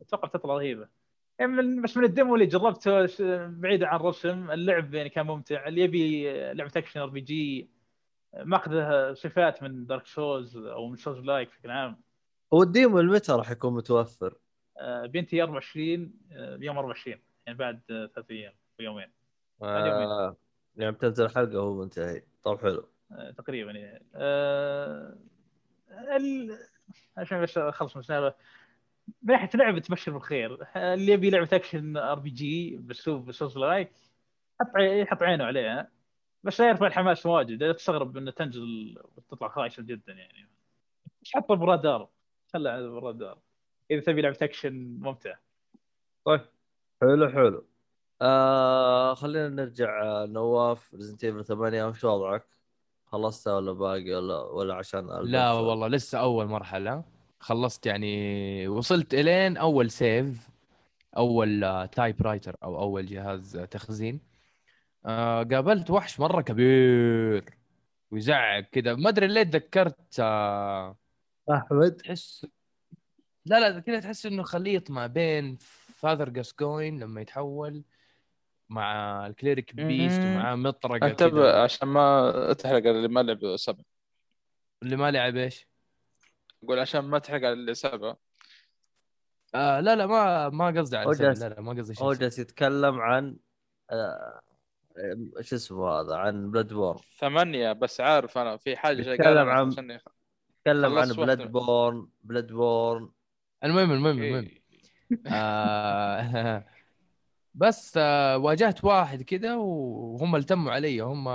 أتوقع بتطلع رهيبة. يعني من بس من ال demo اللي جربته بعيدا عن الرسم اللعب يعني كان ممتع. اللي يبي لعبة action RPG ماخذه صفات من Dark Souls أو من Souls-like بشكل عام. هو ال demo متى راح يكون متوفر؟ آه، بنتي 24 آه، يوم 24 يعني بعد آه، ثلاث أيام ويومين آه يعني بتنزل حلقة وهو منتهي. طب حلو. آه، تقريبا يعني آه، ال... عشان بس أخلص من السالفه من ناحية لعبة تبشر بالخير اللي يبي لعبة action RPG باسلوب Souls-like حط يحط عينه عليها. بس لا يرفع الحماس واجد. تستغرب إنه تنزل وتطلع خايسة جدا يعني. حطه برادار خله على برادار إذا تبي لعبة أكشن ممتع طيب. حلو حلو. آه خلينا نرجع آه، نواف Resident Evil 8 وش وضعك؟ خلصتها ولا باقي ولا ولا عشان؟ لا والله لسه أول مرحلة. خلصت يعني وصلت إلين أول save أول typewriter أو أول جهاز آه، تخزين. آه، قابلت وحش مرة كبير. ويزعق كذا ما أدري ليه تذكرت آه، أحمد؟ تحس لا لا كذا تحس إنه خليط ما بين Father Gascoigne لما يتحول مع ال Cleric Beast. ومعاه مطرقة انتبه عشان ما تحرق اللي ما لعب سبع اللي ما لعب إيش؟ أقول عشان ما تحرق على اللي سبع آه لا لا ما ما قصدي على جالس- لا لا ما قصدي هو شيء جالس يتكلم عن آه آه، شو اسمه هذا عن Bloodborne ثمانية بس عارف أنا في حاجة يتكلم عن- يتكلم عن Blood. borne Bloodborne المهم المهم المهم. إيه. آه بس آه واجهت واحد كده وهم التموا علي. هم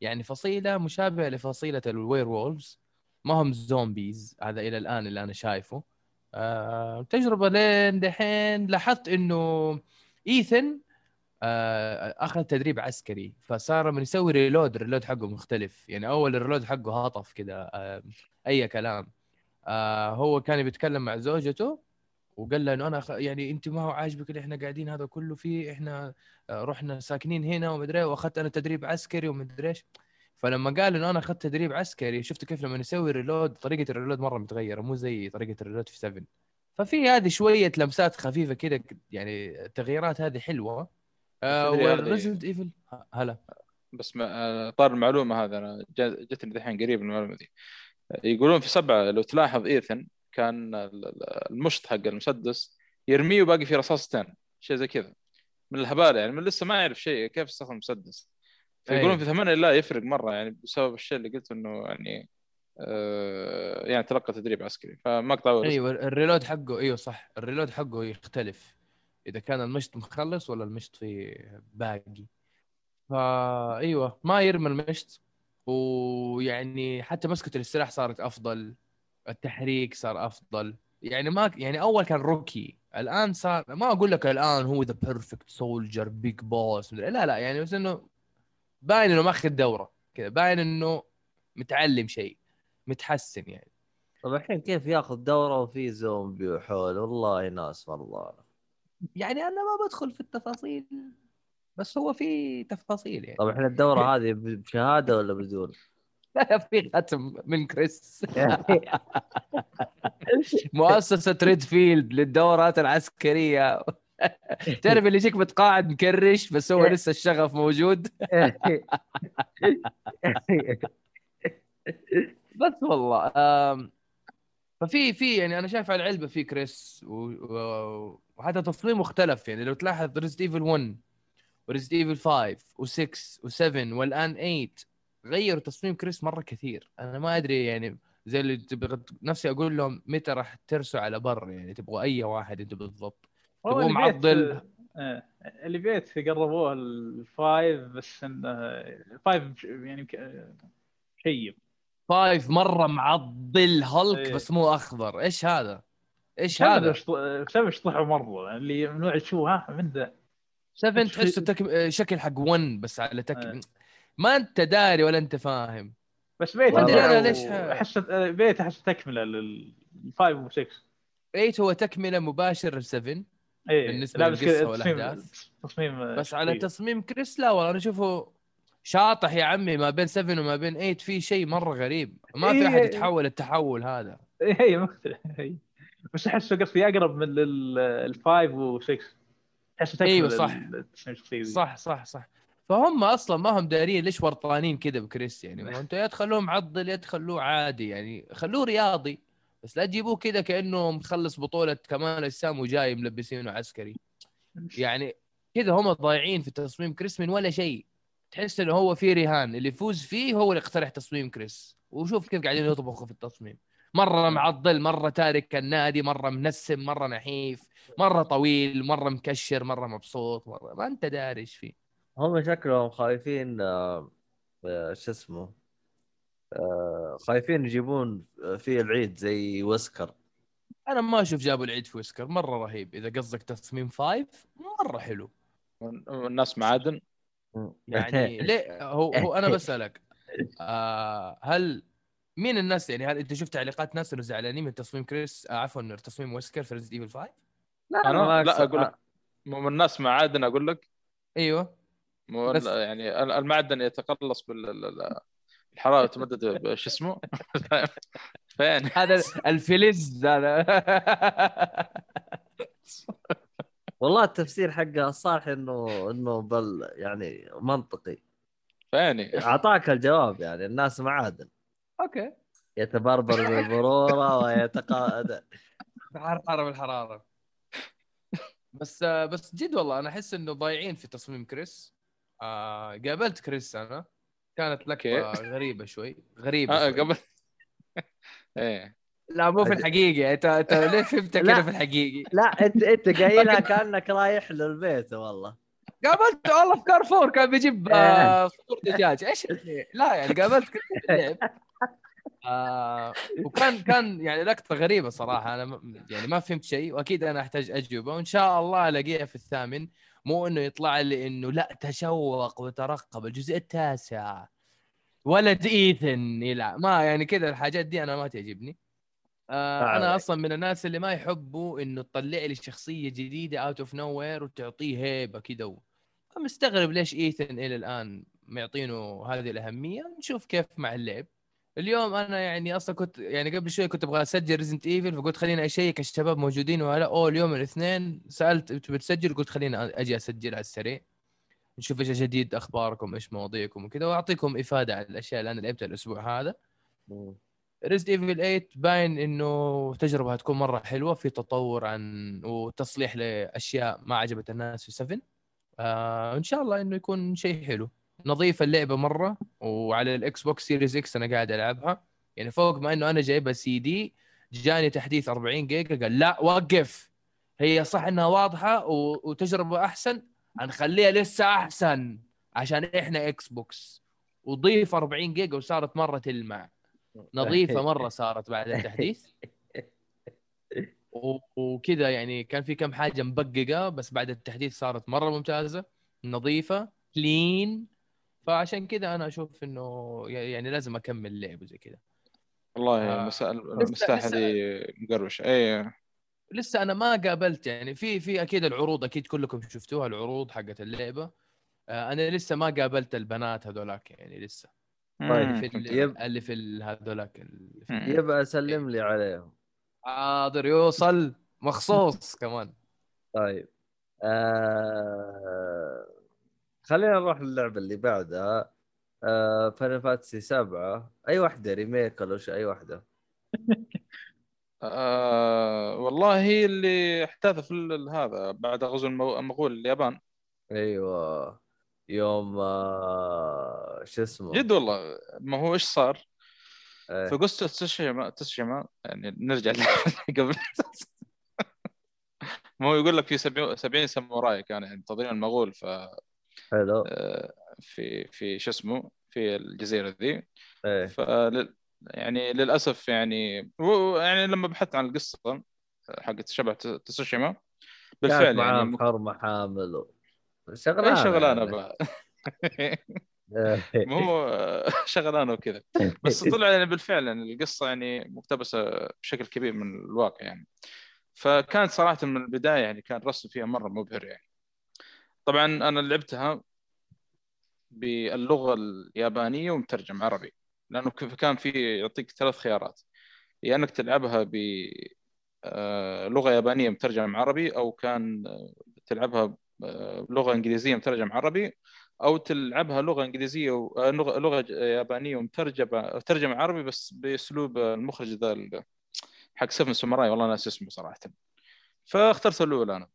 يعني فصيلة مشابهة لفصيلة ال werewolves. ما هم zombies. هذا إلى الآن اللي أنا شايفه. آه تجربة لين دحين. لاحظت إنه Ethan آه أخذ تدريب عسكري. فصار من يسوي reload ال reload حقه مختلف. يعني أول ال reload حقه هطف كده آه أي كلام. آه هو كان بيتكلم مع زوجته وقال له إنه أنا خ... يعني أنت ما هو عاجبك اللي إحنا قاعدين هذا كله فيه إحنا آه، رحنا ساكنين هنا ومدري إيه، وأخذت أنا تدريب عسكري ومدري إيش. فلما قال إنه أنا أخذت تدريب عسكري شفت كيف لما يسوي reload طريقة ال reload مرة متغيرة مو زي طريقة ال reload في 7 ففي هذه شوية لمسات خفيفة كده يعني التغييرات هذه حلوة. آه وال Resident Evil هلا. بس ما آه، طار المعلومة هذا أنا جتني دحين قريب من المعلومة دي. يقولون في سبعة لو تلاحظ Ethan كان ال- ال- المشط حق المسدس يرميه وباقي فيه رصاصتين شيء زي كذا. من الهبالة يعني من لسه ما يعرف شيء كيف يستخدم مسدس فيقولون أي. في ثمانية لا يفرق مرة يعني بسبب الشيء اللي قلت إنه يعني آه يعني تلقى تدريب عسكري. فمقطع أيوه ال reload حقه أيوه صح. ال reload حقه يختلف. إذا كان المشط مخلص ولا المشط فيه باقي. فا أيوه ما يرمي المشط ويعني حتى مسكة السلاح صارت أفضل التحريك صار أفضل. يعني ما يعني أول كان rookie الآن صار ما أقول لك الآن هو ذا perfect soldier Big Boss لا لا يعني بس إنه باين إنه ماخذ دورة كذا باين إنه متعلم شيء متحسن يعني. طب الحين كيف ياخذ دورة وفي زومبي ووحوش والله ناس والله. يعني أنا ما بدخل في التفاصيل. بس هو في تفاصيل يعني. طب الحين الدورة هذه بشهادة ولا بدون؟ لا في ختم من كريس. مؤسسة ريدفيلد للدورات العسكرية. تعرف اللي يجيك متقاعد مكرش بس هو لسه الشغف موجود؟ بس والله ففي في يعني أنا شايف على العلبة في كريس وحتى تصميم مختلف يعني. لو تلاحظ Resident Evil 1 و Resident Evil 5 و6 و7 والآن 8 غيروا تصميم كريس مرة كثير أنا ما أدري يعني زي اللي تبغى نفسي أقول لهم متى راح ترسوا على بر يعني تبغوا أي واحد أنتم بالضبط بيت- معضل آه، اللي بيت قربوه الفايف بس إنه الفايف يعني شيب فايف مرة معضل هالك إيه. بس مو أخضر إيش هذا؟ إيش هذا؟ شط- سبب شطحوا مرة اللي من نوع شو ها من ذا 7 في- تحسه تك... شكل حق 1 بس على تك... إيه. ما انت داري ولا انت فاهم بس بيت أنا ليش احس آه، بيت أحس تكمله للفايف و6 8 هو تكمله مباشر ل 7 إيه بالنسبة لا بس للقصة كذا والأحداث. تصميم تصميم آه، بس على. تصميم كريس لا والله أنا أشوفه شاطح يا عمي ما بين 7 وما بين 8 في شيء مرة غريب ما في إيه. احد يتحول التحول هذا إيه هي مختلف. بس أحسه قصدي أقرب من ال- ال five و6 احسه تكمله أيوة، صح. الشخصية. صح صح صح. فهم أصلا ما هم دارين ليش ورطانين كذا بكريس يعني أنتوا يا تخلوه معضل يا تخلوه عادي يعني خلوه رياضي. بس لا تجيبوه كذا كانه مخلص بطولة كمال أجسام وجاي ملبسينه عسكري. يعني كذا هم ضايعين في تصميم كريس من ولا شيء. تحس إنه هو في رهان اللي يفوز فيه هو اللي يقترح تصميم كريس. وشوف كيف قاعدين يطبخوا في التصميم. مرة معضل مرة تارك النادي مرة منسم مرة نحيف مرة طويل مرة مكشر مرة مبسوط مرة ما أنت داري إيش فيه. هم شكلهم خايفين آه، آه، شو اسمه آه، خايفين يجيبون فيه العيد زي ويسكر أنا ما أشوف جابوا العيد في ويسكر مرة رهيب. إذا قصدك تصميم five مرة حلو. والناس معادن؟ يعني ليه؟ هو هو أنا بسألك آه هل مين الناس يعني؟ هل انت شفت تعليقات ناس انه زعلانين من تصميم كريس؟ آه عفوا تصميم ويسكر في Resident Evil 5 لا أنا لا أقول لك. مو من الناس معادن أقول لك. أيوه. مو بس- يعني المعدن يتقلص بالحراره تمدد ب- شو اسمه؟ فين؟ هذا الفلز هذا. والله التفسير حقه الصالح إنه إنه بل يعني منطقي. فين؟ أعطاك الجواب يعني الناس معادن أوكي. يتبربر بالبرورة ويتقاعد. حراره بالحرارة. بس بس جد والله أنا أحس إنه ضايعين في تصميم كريس. آه قابلت كريس أنا. كانت أوكي. غريبة شوي. غريبة آه شوي. قبل. إيه. لا مو في الحقيقة. أنت أنت ليه فهمت. كذا في الحقيقي لا أنت أنت قايلها كأنك رايح للبيت والله. قابلت والله في كارفور كان بيجيب آه، فطور دجاج. إيش؟ لا يعني قابلت كريس. آه وكان كان يعني لقطة غريبة صراحة أنا يعني ما فهمت شيء وأكيد أنا أحتاج أجوبة وإن شاء الله ألاقيها في الثامن مو إنه يطلع لي إنه لأ تشوق وترقب الجزء التاسع ولد إيثن يلعب ما يعني كذا الحاجات دي أنا ما تعجبني آه آه. أنا أصلا من الناس اللي ما يحبوا إنه تطلع لي شخصية جديدة out of nowhere وتعطيه هيبة كذا. مستغرب ليش إيثن إلى الآن معطينه هذه الأهمية نشوف كيف مع اللعب اليوم أنا يعني أصلا كنت يعني قبل شوي كنت أبغى أسجل Resident Evil فقلت خليني أشيك الشباب موجودين ولا أوه اليوم الاثنين. سألت تبي تسجل قلت خليني أجي أسجل على السريع. نشوف إيش جديد أخباركم إيش مواضيعكم وكذا. وأعطيكم إفادة على الأشياء اللي أنا لعبتها الأسبوع هذا. Resident Evil 8 باين إنه تجربة هتكون مرة حلوة. في تطور عن وتصليح لأشياء ما عجبت الناس في 7 آه إن شاء الله إنه يكون شيء حلو. نظيف اللعبة مرة وعلى ال Xbox Series X أنا قاعد ألعبها. يعني فوق ما إنه أنا جايبها سي دي جاني تحديث 40 جيجا قال لا وقف. هي صح إنها واضحة. وتجربة أحسن. هنخليها لسه أحسن عشان إحنا Xbox وضيف 40 جيجا وصارت مرة تلمع. نظيفة مرة صارت بعد التحديث. وكذا يعني كان في كم حاجة مبققة بس بعد التحديث صارت مرة ممتازة نظيفة كلين فعشان كذا أنا أشوف إنه يعني لازم أكمل لعب زي كذا والله آه. لسه- دي مقروشه اي لسه أنا ما قابلت يعني في في أكيد العروض أكيد كلكم شفتوها العروض حقت اللعبة. آه، أنا لسه ما قابلت البنات هذولاك يعني لسه. طيب، في يب. اللي في ال- هذولاك. يبقى سلم لي عليهم. حاضر يوصل مخصوص كمان. طيب. آه... خلينا نروح للعبة اللي بعدها. آه... Final Fantasy 7 أي واحدة؟ remake ولا أي واحدة؟ آه والله هي اللي احتاث في هذا بعد غزو المغول اليابان. أيوه. يوم آه... شو اسمه؟ جد والله. ما هو إيش صار؟ إيه. في قصة تسشيما تسشيما يعني نرجع قبل. ما هو يقول لك في 70 70 ساموراي كانوا ينتظرون المغول ف حلو. آه، في في شو اسمه في الجزيرة ذي. إيه. فلل يعني للأسف يعني يعني لما بحثت عن القصة حقت شبه تسوشيما بالفعل يعني مك- حرمه حامل و... اي شغلانة شغلانة يعني. بقى. هو شغلانة وكذا. بس طلع يعني بالفعل يعني القصة يعني مقتبسة بشكل كبير من الواقع يعني. فكانت صراحة من البداية يعني كان الرسم فيها مرة مبهر يعني. طبعا أنا لعبتها باللغة اليابانية ومترجم عربي لأنه كان في يعطيك ثلاث خيارات. يا أنك تلعبها ب آه، لغة يابانية مترجم عربي أو كان آه، تلعبها آه، لغة إنجليزية مترجم عربي أو تلعبها لغة إنجليزية. آه، لغة يابانية ومترجمه ترجمه عربي بس بأسلوب المخرج ذا حق سفن ساموراي والله ناس اسمه صراحة. فاخترت الأولى أنا.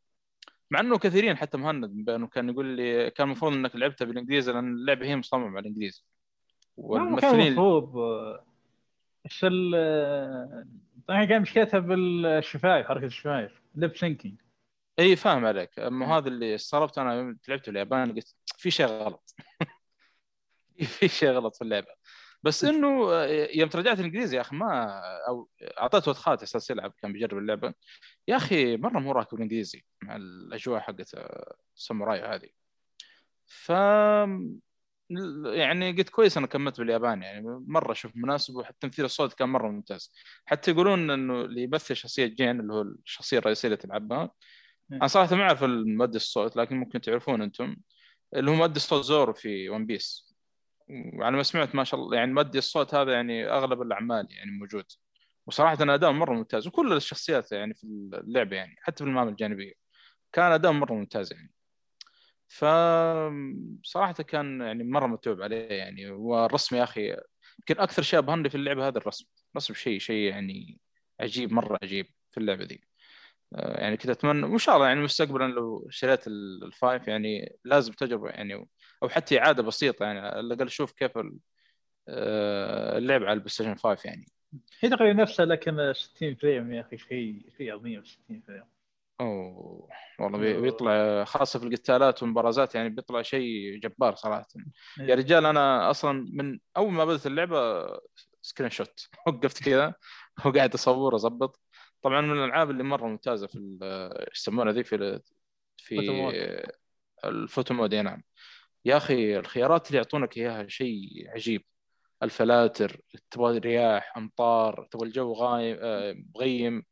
مع إنه كثيرين حتى مهند من بينهم كان يقول لي كان المفروض إنك لعبتها بالإنجليزي لأن اللعبة هي مصممة على الإنجليزي. والممثلين المفروض آه، إيش ال آه، طبعا كان مشكلتها بالشفايف حركة الشفايف lip syncing إي فاهم عليك. أما هذا اللي استغربت أنا يوم لعبت في اليابان قلت في شيء غلط. في شيء غلط في اللعبة. بس إنه آه، يوم ترجعت الإنجليزي يا أخي ما أو أعطيت ولد خالتي أساس يلعب كان بيجرب اللعبة. يا أخي مرة مو راكب الانجليزي مع الأجواء حقت آه، الساموراي هذه. ف يعني قلت كويس أنا كملت باليابان يعني مرة أشوف مناسب وحتى تمثيل الصوت كان مرة ممتاز. حتى يقولون إنه اللي يمثل شخصية جين اللي هو الشخصية الرئيسية اللي تلعبها. أنا صراحة ما أعرف المؤدي الصوت لكن ممكن تعرفون أنتم اللي هو مؤدي الصوت زورو في ون بيس وعلى ما سمعت ما شاء الله يعني مؤدي الصوت هذا يعني أغلب الأعمال يعني موجود. وصراحة أداء مرة ممتاز وكل الشخصيات يعني في اللعبة يعني حتى في المهام الجانبية. كان أداء مرة ممتاز يعني. ف صراحة كان يعني مرة متعوب عليه يعني. والرسم يا أخي يمكن أكثر شيء أبهرني في اللعبة هذا الرسم. رسم شيء شيء يعني عجيب مرة عجيب في اللعبة دي آه، يعني كذا أتمنى وإن شاء الله يعني مستقبلا لو شريت ال- ال five يعني لازم تجربه يعني أو حتى إعادة بسيطة يعني على الأقل أشوف كيف آه، اللعب على ال PlayStation 5 يعني. هي تقريبا نفسها لكن 60 frame يا أخي شيء شيء عظيم 60 frame. أوه والله بي- بيطلع خاصة في القتالات والمبارزات يعني بيطلع شيء جبار صراحة. يا رجال أنا أصلا من أول ما بدأت اللعبة screenshot. وقفت كذا وقاعد أصور أظبط. طبعا من الألعاب اللي مرة ممتازة في يسمونها ذي في. في ال photo mode نعم. يا أخي الخيارات اللي يعطونك إياها شيء عجيب. الفلاتر تبغى رياح أمطار تبغى الجو غايم آه، مغيم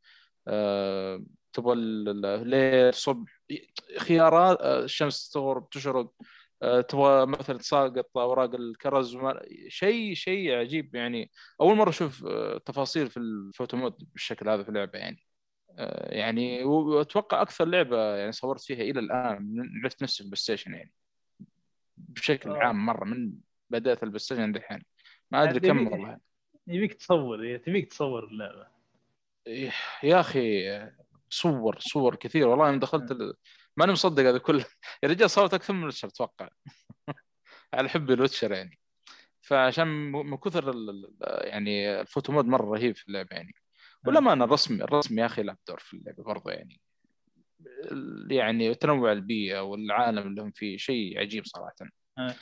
آه، تبغى الليل صبح خيارات آه، الشمس تغرب تشرق تبغى مثلا تساقط أوراق الكرز. شيء شيء عجيب يعني أول مرة أشوف تفاصيل في ال photo mode بالشكل هذا في اللعبة يعني يعني وأتوقع أكثر لعبة يعني صورت فيها إلى الآن عرفت نفسي في ال PlayStation يعني بشكل. عام مرة من بداية ال PlayStation دحين ما أدري كم والله. يبيك تصور تبيك تصور اللعبة. إيه، يا أخي صور صور كثير. والله يوم دخلت ال... ماني مصدق هذا كله. يا رجال صورت أكثر من ال Witcher أتوقع. على حبي ال Witcher يعني. فعشان من كثر ال... يعني ال photo mode مرة رهيب في اللعبة يعني. والامانه الرسم الرسم يا أخي لعب دور في اللعبة برضه يعني. يعني تنوع البيئة والعالم اللي هم فيه شيء عجيب صراحة. آه. آه،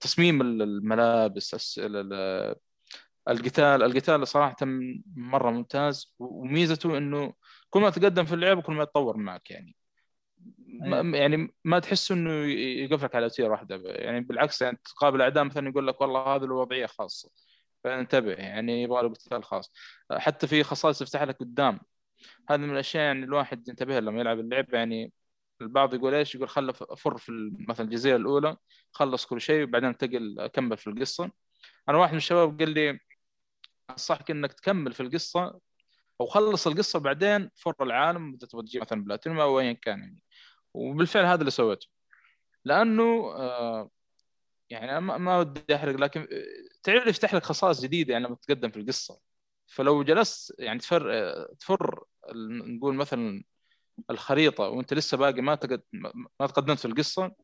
تصميم ال- الملابس القتال القتال صراحة مرة ممتاز وميزته إنه كل ما تقدم في اللعبة كل ما يتطور معك يعني. ما يعني ما تحس إنه يقفلك على وتيره واحدة يعني بالعكس يعني تقابل أعداء مثلا يقول لك والله هذه له وضعية خاصة فانتبه يعني يبغى له قتال خاص. حتى في خصائص تفتح لك قدام هذه من الأشياء يعني الواحد ينتبه لما يلعب اللعبة يعني البعض يقول إيش؟ يقول خله افر في مثلا الجزيرة الأولى خلص كل شيء وبعدين انتقل اكمل في القصة. أنا واحد من الشباب قال لي أنصحك إنك تكمل في القصة أو خلص القصة بعدين فر العالم إذا تبغى تجيب مثلا بلاتينيوم أو ايا كان يعني. وبالفعل هذا اللي سويته. لأنه آه يعني ما ما ودي أحرق لكن آه، تعرف يفتح لك خصائص جديدة يعني لما تتقدم في القصة. فلو جلست يعني تفر آه، تفر نقول مثلا الخريطة وأنت لسه باقي ما تقد ما تقدمت في القصة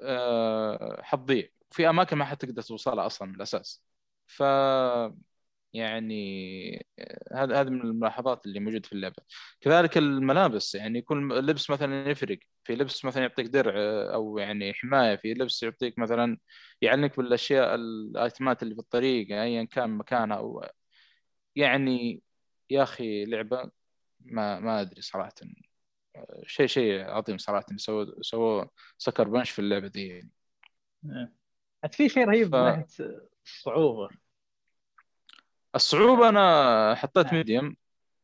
آه، حتضيع. في أماكن ما حتقدر توصلها أصلا من الاساس ف يعني هذا هذا من الملاحظات اللي موجوده في اللعبة. كذلك الملابس يعني كل لبس مثلا يفرق. في لبس مثلا يعطيك درع أو يعني حماية. في لبس يعطيك مثلا يعلمك بالأشياء الآيتمات اللي في الطريق ايا كان مكانها أو يعني يا أخي لعبة ما ما أدري صراحة. شيء شيء عظيم صراحة. سووا سووا سكر بنش في اللعبة دي يعني. عاد في شيء رهيب ف- من ناحية الصعوبة. الصعوبة أنا حطيت ميديوم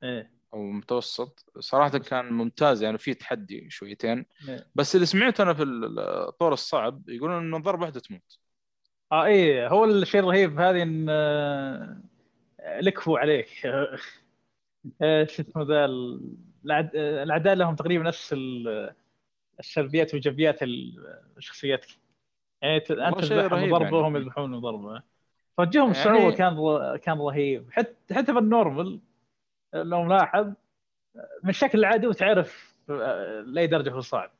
إيه. أو متوسط. صراحة كان ممتاز يعني في تحدي شويتين. إيه. بس اللي سمعته أنا في الطور الصعب يقولون إنه ضربه واحدة تموت. آه إيه. هو الشيء الرهيب هذه إن آه، لكفوا عليك. آه، شو اسمه ذا الأعداء لهم تقريبا نفس ال- السلبيات والإيجابيات ال- شخصيتك يعني أنت تذبحهم ضربه يعني. يذبحون ضربه توجههم يعني- الصعوبه كان كان رهيب. حتى حتى بالنورمال لو ملاحظ من الشكل العادي وتعرف في- لأي درجة هو صعب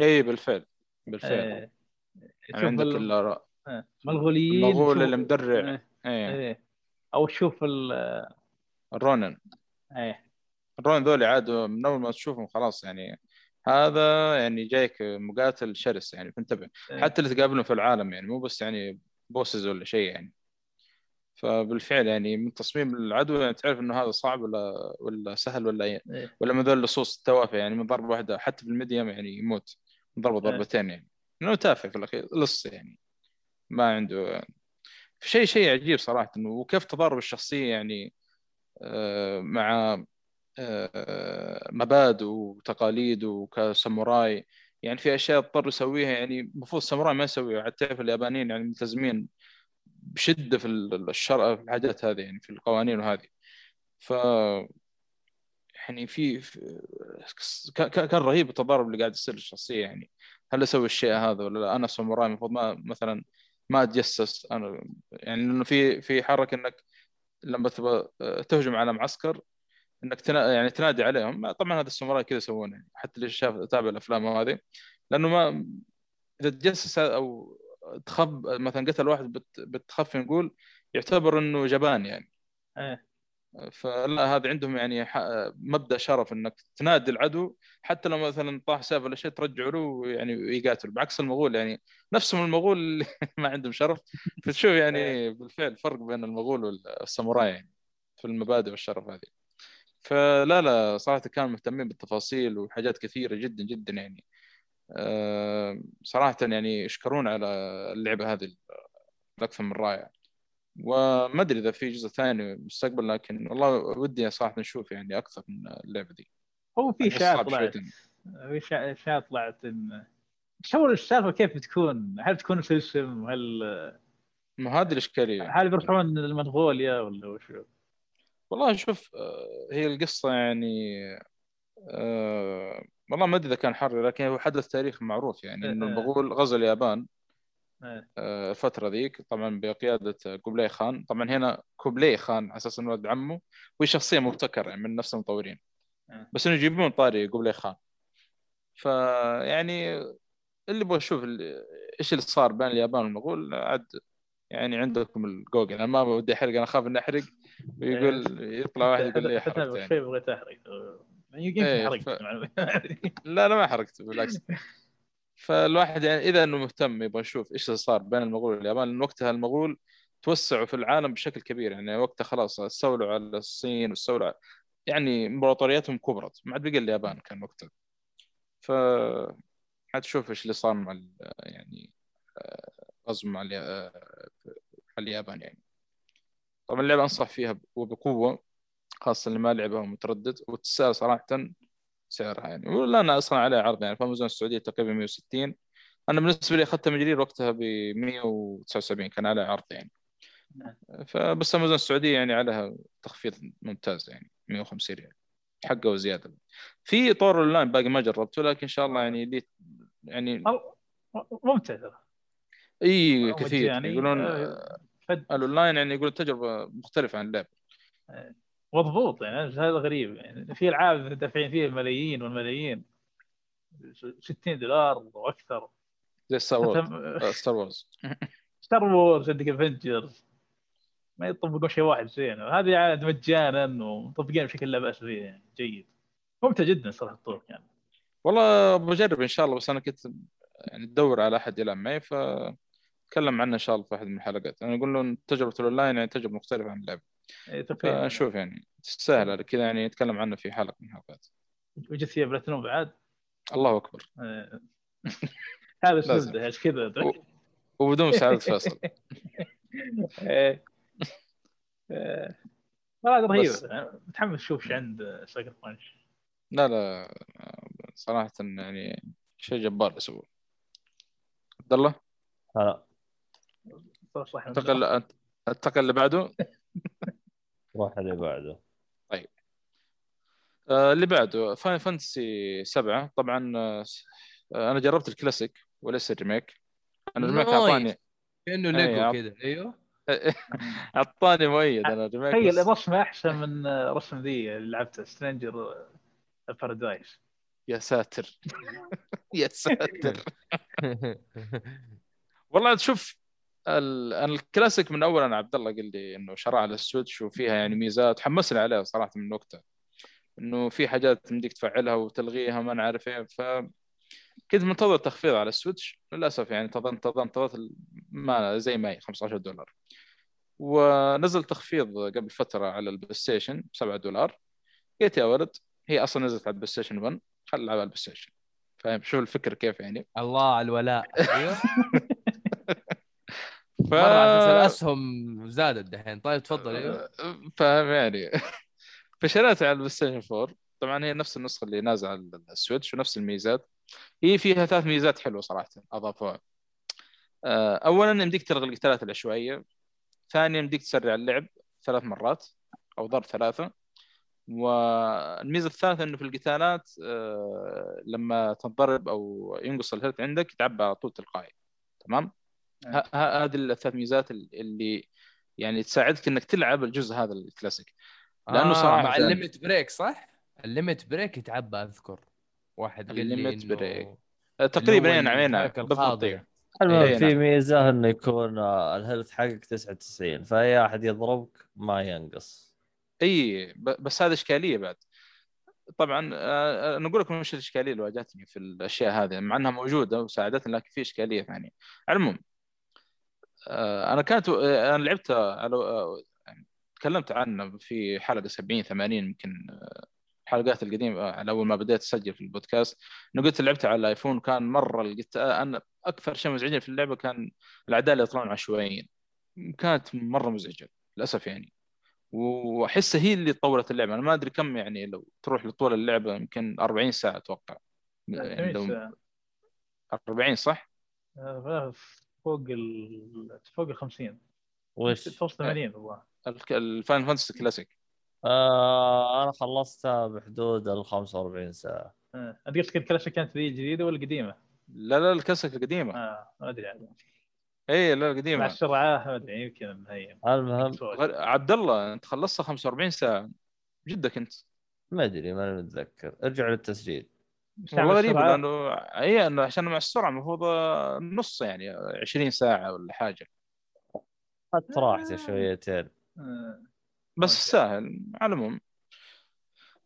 اي بالفعل بالفعل. آه، يعني عندك ال- ال- المغوليين المغول شوف- اللي مدرع. آه، إيه. إيه. أو تشوف ال الرونن. إيه. الرونن ذولي عادوا من أول ما تشوفهم خلاص يعني هذا يعني جايك مقاتل شرس يعني فانتبه إيه. حتى اللي تقابلهم في العالم يعني مو بس يعني بوسز ولا شيء يعني فبالفعل يعني من تصميم العدو يعني تعرف إنه هذا صعب ولا ولا سهل ولا. إيه. ولا من ذول اللصوص التوافه يعني من ضربة واحدة حتى في الميديم يعني يموت من ضربة إيه. ضربتين يعني إنه تافه في الأخير لص يعني ما عنده شيء شيء عجيب صراحة إنه وكيف تضارب الشخصية يعني آه، مع مبادئ وتقاليد وكساموراي. يعني في أشياء اضطر يسويها يعني المفروض الساموراي ما يسويها حتى تعرف اليابانيين يعني ملتزمين بشدة في الشرع في الحاجات هذه يعني في القوانين وهذه. ف يعني في كان رهيب التضارب اللي قاعد يصير للشخصيه يعني هل أسوي الشيء هذا ولا لا؟ أنا ساموراي المفروض ما مثلا ما أتجسس. أنا يعني لأنه في في حركة إنك لما تبغى تهجم على معسكر إنك تنا... يعني تنادي عليهم. طبعا هذا الساموراي كذا يسوونه يعني حتى اللي شاف تابع الأفلام هذه لأنه ما إذا تجسس أو تخب مثلا قتل واحد بت... بتخفي نقول يعتبر إنه جبان يعني. إيه. فلا هذا عندهم يعني ح... مبدأ شرف إنك تنادي العدو حتى لو مثلا طاح سيف ولا شيء ترجعه له يعني يقاتل. بعكس المغول يعني نفسهم المغول اللي ما عندهم شرف. فتشوف يعني بالفعل فرق بين المغول والساموراي يعني في المبادئ والشرف هذه. فلا لا صراحة كانوا مهتمين بالتفاصيل وحاجات كثيرة جدا جدا يعني أه صراحة يعني يشكرون على اللعبة هذه الاكثر من رائعة وما أدري إذا في جزء ثاني مستقبل لكن والله ودي صراحة نشوف يعني أكثر من اللعبة دي هو في اشاعات صعب طلعت. في اشاعات طلعت إن هو السالفة كيف بتكون؟ هل بتكون سلسم؟ هل ما هذه الإشكالية هل بيروحون لمنغوليا ولا وش؟ والله شوف آه، هي القصة يعني آه، والله ما أدري إذا كان حر لكن هو حدث تاريخي معروف يعني إنه إيه. المغول غزوا اليابان إيه. آه، الفترة ذيك طبعا بقيادة كوبلاي خان طبعا هنا كوبلاي خان على أساس إنه ولد عمه وهي شخصية مبتكرة يعني من نفس المطورين إيه. بس إنه يجيبون طاري كوبلاي خان فيعني اللي يبغى يشوف إيش اللي صار بين اليابان والمغول عاد يعني عندكم الجوجل أنا ما ودي أحرق أنا اخاف إني أحرق ويقول يطلع واحد يقول لي حرقت يعني. شيء بغيت احرق يمكن إيه، حرقت ف-. لا لا ما حرقت بالعكس. فالواحد يعني إذا إنه مهتم يبغى يشوف إيش اللي صار بين المغول واليابان لأن وقتها المغول توسعوا في العالم بشكل كبير. يعني وقتها خلاص استولوا على الصين واستولوا على- يعني امبراطورياتهم كبرت. ما عاد بقى اليابان كان وقتها. ف حتشوف إيش اللي صار مع يعني آه، غزو اليا- آه، مع اليابان يعني. طبعا اللعبة أنصح فيها وبقوة خاصة اللي ما لعبها ومتردد وتستاهل صراحة سعرها يعني. ولا أنا أصلا عليها عرض يعني. في امازون السعودية تقريبا 160 أنا بالنسبة لي اخذتها من جديد وقتها ب 179 كان عليها عرض يعني. فبس أمازون السعودية يعني عليها تخفيض ممتاز يعني 150 ريال. حقه وزيادة. في طور اونلاين باقي ما جربته لكن إن شاء الله يعني لي يعني ممتع ترى. اي كثير مجاني. يقولون آه، فد. الاونلاين يعني يقولون تجربة مختلفة عن اللعبه مضبوط يعني هذا غريب. يعني في ألعاب دافعين فيها الملايين والملايين. 60 دولار وأكثر زي Star Wars Star Wars Star Wars عندك Avengers ما يطبقون شيء واحد زين. هذه عاد مجانا ومطبقين بشكل لا بأس فيه يعني جيد. ممتع جدا صراحة الطور يعني. والله بجرب إن شاء الله بس أنا كنت يعني أدور على أحد يلعب معي فتكلم عنه إن شاء الله في واحد من الحلقات أنا أقول له تجربة الأونلاين يعني تجربة مختلفة عن اللعبه إيه، فنشوف يعني تستاهل كذا يعني نتكلم عنه في حلقة من الحلقات. وجدت فيها بلاتينوم بعد؟ الله أكبر. إيه. هذا. الزبده إيش كذا. و- وبدون مساعدة فيصل. إيه. إيه. والله رهيبه بس. متحمس أشوف إيش عند Sucker Punch. لا لا. صراحة يعني شيء جبار يسوي عبد الله؟ هلا. صح أنتقل أنتقل اللي بعده روح اللي بعده. آه، اللي بعده Final Fantasy سبعة. طبعا آه، أنا جربت الكلاسيك وليس الريميك. أنا ال remake. اعطاني كأنه ليجو كذا أيوه. أعطاني مؤيد أنا ال remake تخيل بس. الرسمه أحسن من رسم ذي اللي لعبتها Stranger Paradise يا ساتر. يا ساتر. والله تشوف الكلاسيك من أول أنا عبد الله قال لي إنه شرع على ال Switch وفيها يعني ميزات حمسني عليها صراحة من وقتها إنه في حاجات تمديك تفعلها وتلغيها ما نعرف إيه ف كنت منتظر تخفيض على ال Switch. للأسف يعني انتظرت انتظرت انتظرت ما زي ما هي 15 دولار. ونزل تخفيض قبل فترة على ال PlayStation 7 دولار. قلت يا ولد هي أصلا نزلت على ال PlayStation 1 خل العبها على ال PlayStation. فاهم؟ شوف الفكر كيف يعني. الله على الولاء. أيوه. ف... الاسهم زادت دحين طيب تفضل إيوه. فاهم يعني فشريتها على ال PlayStation 4 طبعا هي نفس النسخة اللي نازلة على ال Switch ونفس الميزات. هي فيها ثلاث ميزات حلوة صراحة أضافوها. آه، اولا يمديك تلغي القتالات العشوائيه ثانيا يمديك تسرع اللعب ثلاث مرات أو ضرب ثلاثة. والميزة الثالثة إنه في القتالات آه، لما تنضرب أو ينقص ال health عندك يتعبى على طول تلقائي. تمام؟ هذه الثلاث ميزات اللي يعني تساعدك إنك تلعب الجزء هذا الكلاسيك لأنه آه صراحة مع. ال limit break صح؟ ال limit break يتعبى أذكر واحد قال لي ال limit break. تقريبا اي نعمينها الحركة بالضبط. إيه. المهم إيه، في نعم. ميزة إنه يكون آه، ال health حقك 99 فأي احد يضربك ما ينقص اي بس هذا إشكالية بعد طبعا آه، أنا أقول لكم إيش الإشكالية اللي واجهتني في الأشياء هذه مع إنها موجودة وساعدتني لكن في إشكالية ثانية على العموم آه، أنا كانت آه، أنا لعبت على آه، يعني تكلمت عنه في حلقة 70 80 يمكن آه، الحلقات القديمة آه، على أول ما بديت اسجل في البودكاست. انه قلت لعبت على الآيفون كان مرة لقيت أنا أكثر شيء مزعجني في اللعبة كان الأعداء اللي يطلعون عشوائيين. كانت مرة مزعجة للأسف يعني. واحسها هي اللي طورت اللعبة. أنا ما أدري كم يعني لو تروح لطول اللعبة يمكن 40 ساعة أتوقع. يعني لو 40 صح؟ آه، فوق ال فوق ال 50 وش؟ توصل 80 الظاهر الك- ال Final Fantasy classic. آه أنا خلصتها بحدود ال 45 ساعة. آه، انت قصدك الكلاسيك كانت ذي جديدة ولا قديمة؟ لا لا الكلاسيك القديمة. آه ما أدري عاد اي لا مع القديمه السرعه ما أدري يمكن هي المهم. عبد الله أنت خلصتها 45 ساعة. جدك أنت. ما أدري ماني متذكر. ارجع للتسجيل. والله غريب لأنه اي إنه عشان مع السرعة المفروض نص يعني 20 ساعة ولا حاجة. اخذت راحتي شويتين. آه، بس. سهل على العموم.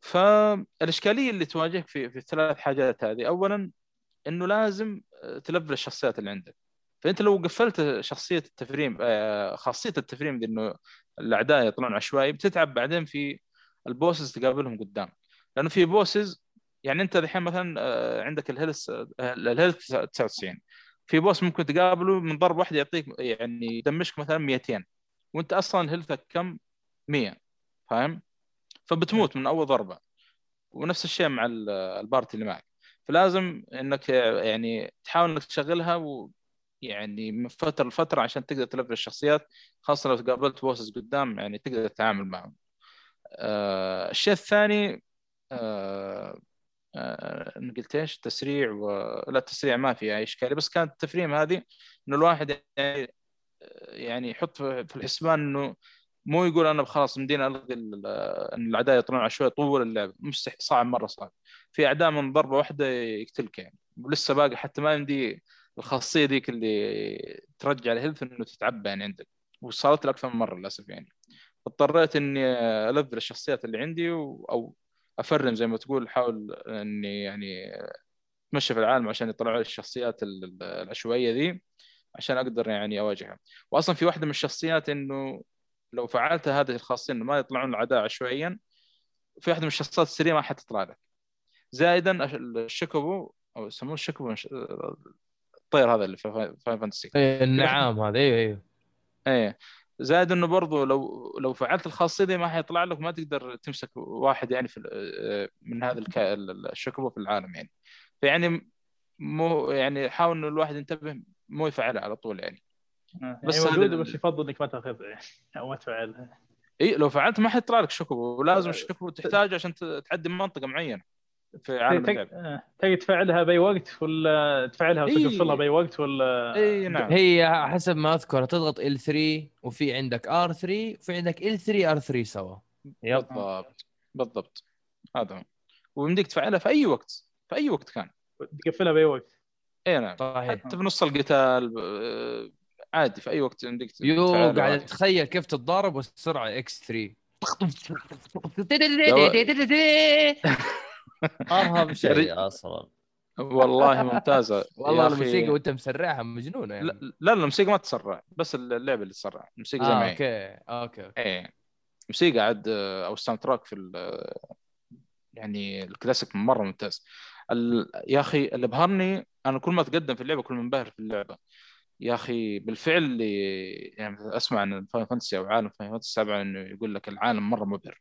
فالاشكاليه اللي تواجهك في في الثلاث حاجات هذه اولا إنه لازم تلفل الشخصيات اللي عندك. فأنت لو قفلت شخصية التفريم آه، خاصية التفريم دي إنه الأعداء يطلعون عشوائي بتتعب بعدين في ال bosses تقابلهم قدام لأنه في bosses يعني انت الحين مثلا آه، عندك ال health آه، ال health 99 في boss ممكن تقابله من ضربه واحدة يعطيك يعني يدمشك مثلا 200 وانت أصلا health ك كم؟ 100 فاهم؟ فبتموت من أول ضربة. ونفس الشيء مع ال- ال party اللي معك. فلازم إنك يعني تحاول إنك تشغلها و يعني من فترة لفترة عشان تقدر تلفل الشخصيات خاصة لو قابلت بوسز قدام يعني تقدر تتعامل معهم. آه الشيء الثاني آه آه أنا قلت إيش؟ تسريع و... لا ما في أي اشكاليه بس كانت التفريم هذه إنه الواحد يعني يعني يحط في الحسبان إنه مو يقول أنا خلاص مدينة ألغي ال- إن الأعداء يطلعون عشوائي طول اللعب مستحيل صعب مرة صعب في أعداء من ضربة واحدة يقتلك يعني ولسه باقي حتى ما يمدي الخاصية ذيك اللي ترجع الهيلث إنه تتعبى يعني عندك وصارت لي أكثر من مرة للأسف يعني اضطريت إني الفل الشخصيات اللي عندي. أو أفرم زي ما تقول احاول إني يعني أتمشى في العالم عشان يطلعوا لي الشخصيات ال- ال- العشوائية ذي عشان أقدر يعني أواجهها. واصلا في واحدة من الشخصيات إنه لو فعلت هذه الخاصية إنه ما يطلعون الاعداء عشوائيا في واحدة من الشخصيات السريعه ما حتطلع لك. زائدا ال Chocobo أو يسموه ال Chocobo الطير هذا اللي في Final Fantasy. إيه، النعام هذا أيوه أيوه إيه. زائد إنه برضو لو لو فعلت الخاصية دي ما حيطلع لك ما تقدر تمسك واحد يعني في ال- من هذا. ال Chocobo في العالم يعني. فيعني مو يعني حاول إنه الواحد ينتبه مو يفعلها على طول يعني. آه، بس يعني موجوده ال- بس يفضل إنك ما تاخذها يعني أو ما تفعلها. إي لو فعلت ما حيطلع لك شكوبو ولازم الشكوبو تحتاجه عشان ت- تعدي منطقة معينة. في عالم تق- اللعب. آه، تقدر تفعلها بأي وقت ولا تفعلها إيه. وتقفلها بأي وقت ولا اي نعم. هي حسب ما أذكر تضغط L3 وفي عندك R3 وفي عندك L3 R3 سوا. بالضبط بالضبط. هذا هو. ويمديك تفعلها في أي وقت في أي وقت كان. تقفلها بأي وقت. اي نعم. صحيح. حتى في نص القتال آه، عادي في أي وقت عندك يو قاعد. اتخيل كيف تتضارب والسرعة x 3 أرهب شيء أصلا. والله ممتازه والله. الموسيقى وأنت مسرعها مجنونة يعني. لا لا الموسيقى ما تسرع بس اللعبه اللي تسرع الموسيقى زي ما آه هي okay okay okay. إيه. موسيقى عاد آه، أو ال soundtrack في ال- يعني الكلاسيك مرة ممتاز. ال... يا أخي اللي بهرني أنا كل ما أتقدم في اللعبة كل ما أنبهر في اللعبة. يا أخي بالفعل اللي يعني أسمع عن Final Fantasy أو عالم Final Fantasy 7 إنه يقول لك العالم مرة مبهر.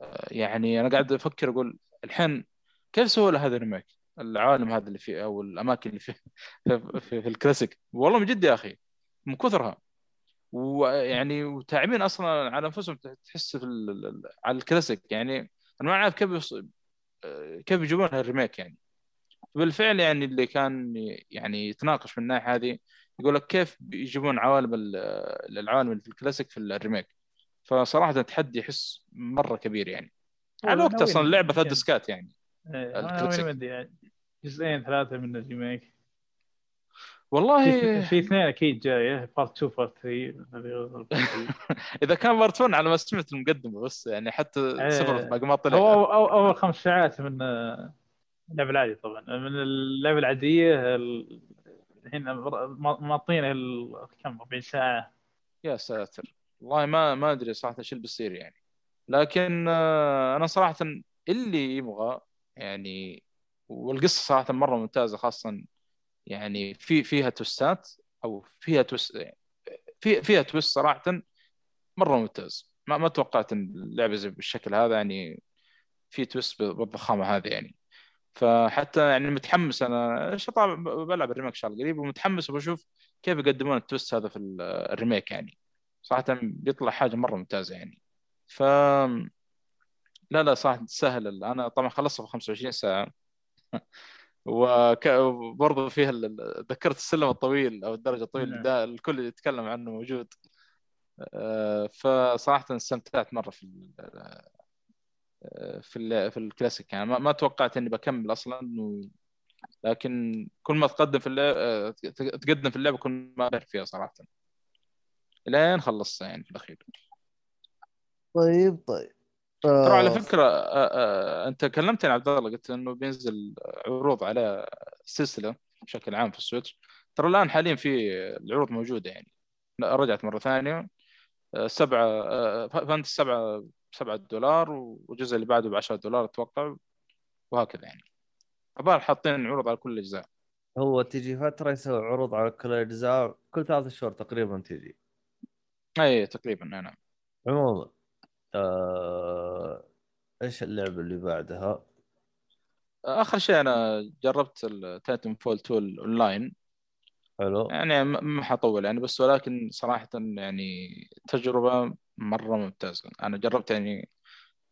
آه، يعني أنا قاعد أفكر أقول الحين كيف سووا له هذا ال remake؟ العالم هذا اللي فيه أو الأماكن اللي فيه في, في, في الكلاسيك. والله من جد يا أخي من كثرها. ويعني وتاعبين أصلا على أنفسهم تحس في على الكلاسيك. يعني أنا ما أعرف كيف يص... كيف يجيبون هال remake يعني. بالفعل يعني اللي كان يعني يتناقش من الناحية هذه يقول لك كيف يجيبون عوالم ال- العوالم اللي في الكلاسيك في ال remake. فصراحة تحدي يحس مرة كبير يعني. على وقت أصلا اللعبة ثلاث يعني- ديسكات يعني إيه، أنا ودي يعني جزئين ثلاثة من ال remake. والله في اثنين أكيد جاية part 2 part 3 إذا كان part 1 على ما سمعت المقدمة بس يعني حتى إيه. صفر باقي ما طلع. هو أو أو أول خمس ساعات من اللعبة العادية طبعا. من اللعبة العادية ال- هنا ماطين ال- كم 40 ساعة. يا ساتر. والله ما ما أدري صراحة إيش اللي بيصير يعني. لكن آه، أنا صراحة اللي يبغى يعني والقصة صراحة مرة ممتازة خاصة يعني في فيها توستات أو فيها توست في فيها توست صراحة مرة ممتاز. ما ما توقعت إن اللعبة زي بالشكل هذا يعني في twist بالضخامة هذه يعني. فحتى يعني متحمس أنا طبعا بلعب ال remake شغل قريب ومتحمس وبشوف كيف يقدمون ال twist هذا في ال- ال remake يعني. صراحة بيطلع حاجة مرة ممتازة يعني. ف لا لا صراحة تستاهل أنا طبعا خلصت في 25 ساعة. وبرضه فيها ال- تذكرت السلم الطويل أو الدرجة الطويله نعم. ده الكل يتكلم عنه موجود آه، فصراحة استمتعت مرة في ال... آه، في ال... في الكلاسيك يعني ما, توقعت إني بكمل أصلا و... لكن كل ما تقدم في اللعبه تقدم في اللعبه كل ما أبهر فيها صراحة لين خلصت يعني في الأخير طيب طيب. ترى على آه، فكرة آه، آه، أنت كلمتني عبد الله قلت إنه بينزل عروض على سلسله بشكل عام في السويتش. ترى الآن حاليا في العروض موجودة يعني. رجعت مرة ثانية. آه، سبعة آه، فانت سبعة سبعة دولار والجزء اللي بعده ب 10 دولار أتوقع وهكذا يعني. فبال حاطين عروض على كل الأجزاء. هو تجي فتره يسوي عروض على كل الأجزاء كل ثلاث شهور تقريبا تجي أي تقريبا نعم. عموما. آه... إيش اللعبة اللي بعدها؟ آخر شيء أنا جربت ال Titanfall 2 اونلاين حلو. يعني ما حطول يعني بس ولكن صراحة يعني تجربة مرة ممتازة. أنا جربت يعني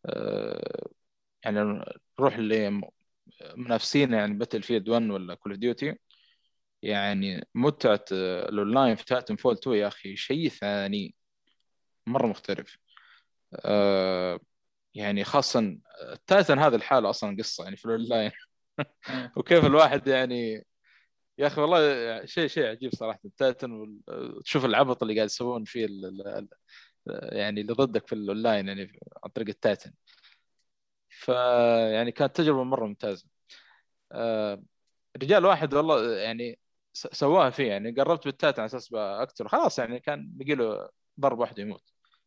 آه، يعني نروح لمنافسين يعني Battlefield 1 ولا Call of Duty يعني متعة آه، الأونلاين في Titanfall 2 يا أخي شيء ثاني مرة مختلف. يعني خاصة ال Titan هذا الحالة أصلا قصة يعني في الأونلاين وكيف الواحد يعني يا أخي والله شيء شيء عجيب صراحة ال Titan وال- تشوف العبط اللي قاعد يسوون فيه ال- يعني اللي ضدك في الأونلاين يعني عن طريق ال Titan فيعني كانت تجربة مرة ممتازة. آه، رجال واحد والله يعني سواها فيه يعني قربت بال Titan على أساس اقتله خلاص يعني كان بقي له ضرب واحد يموت.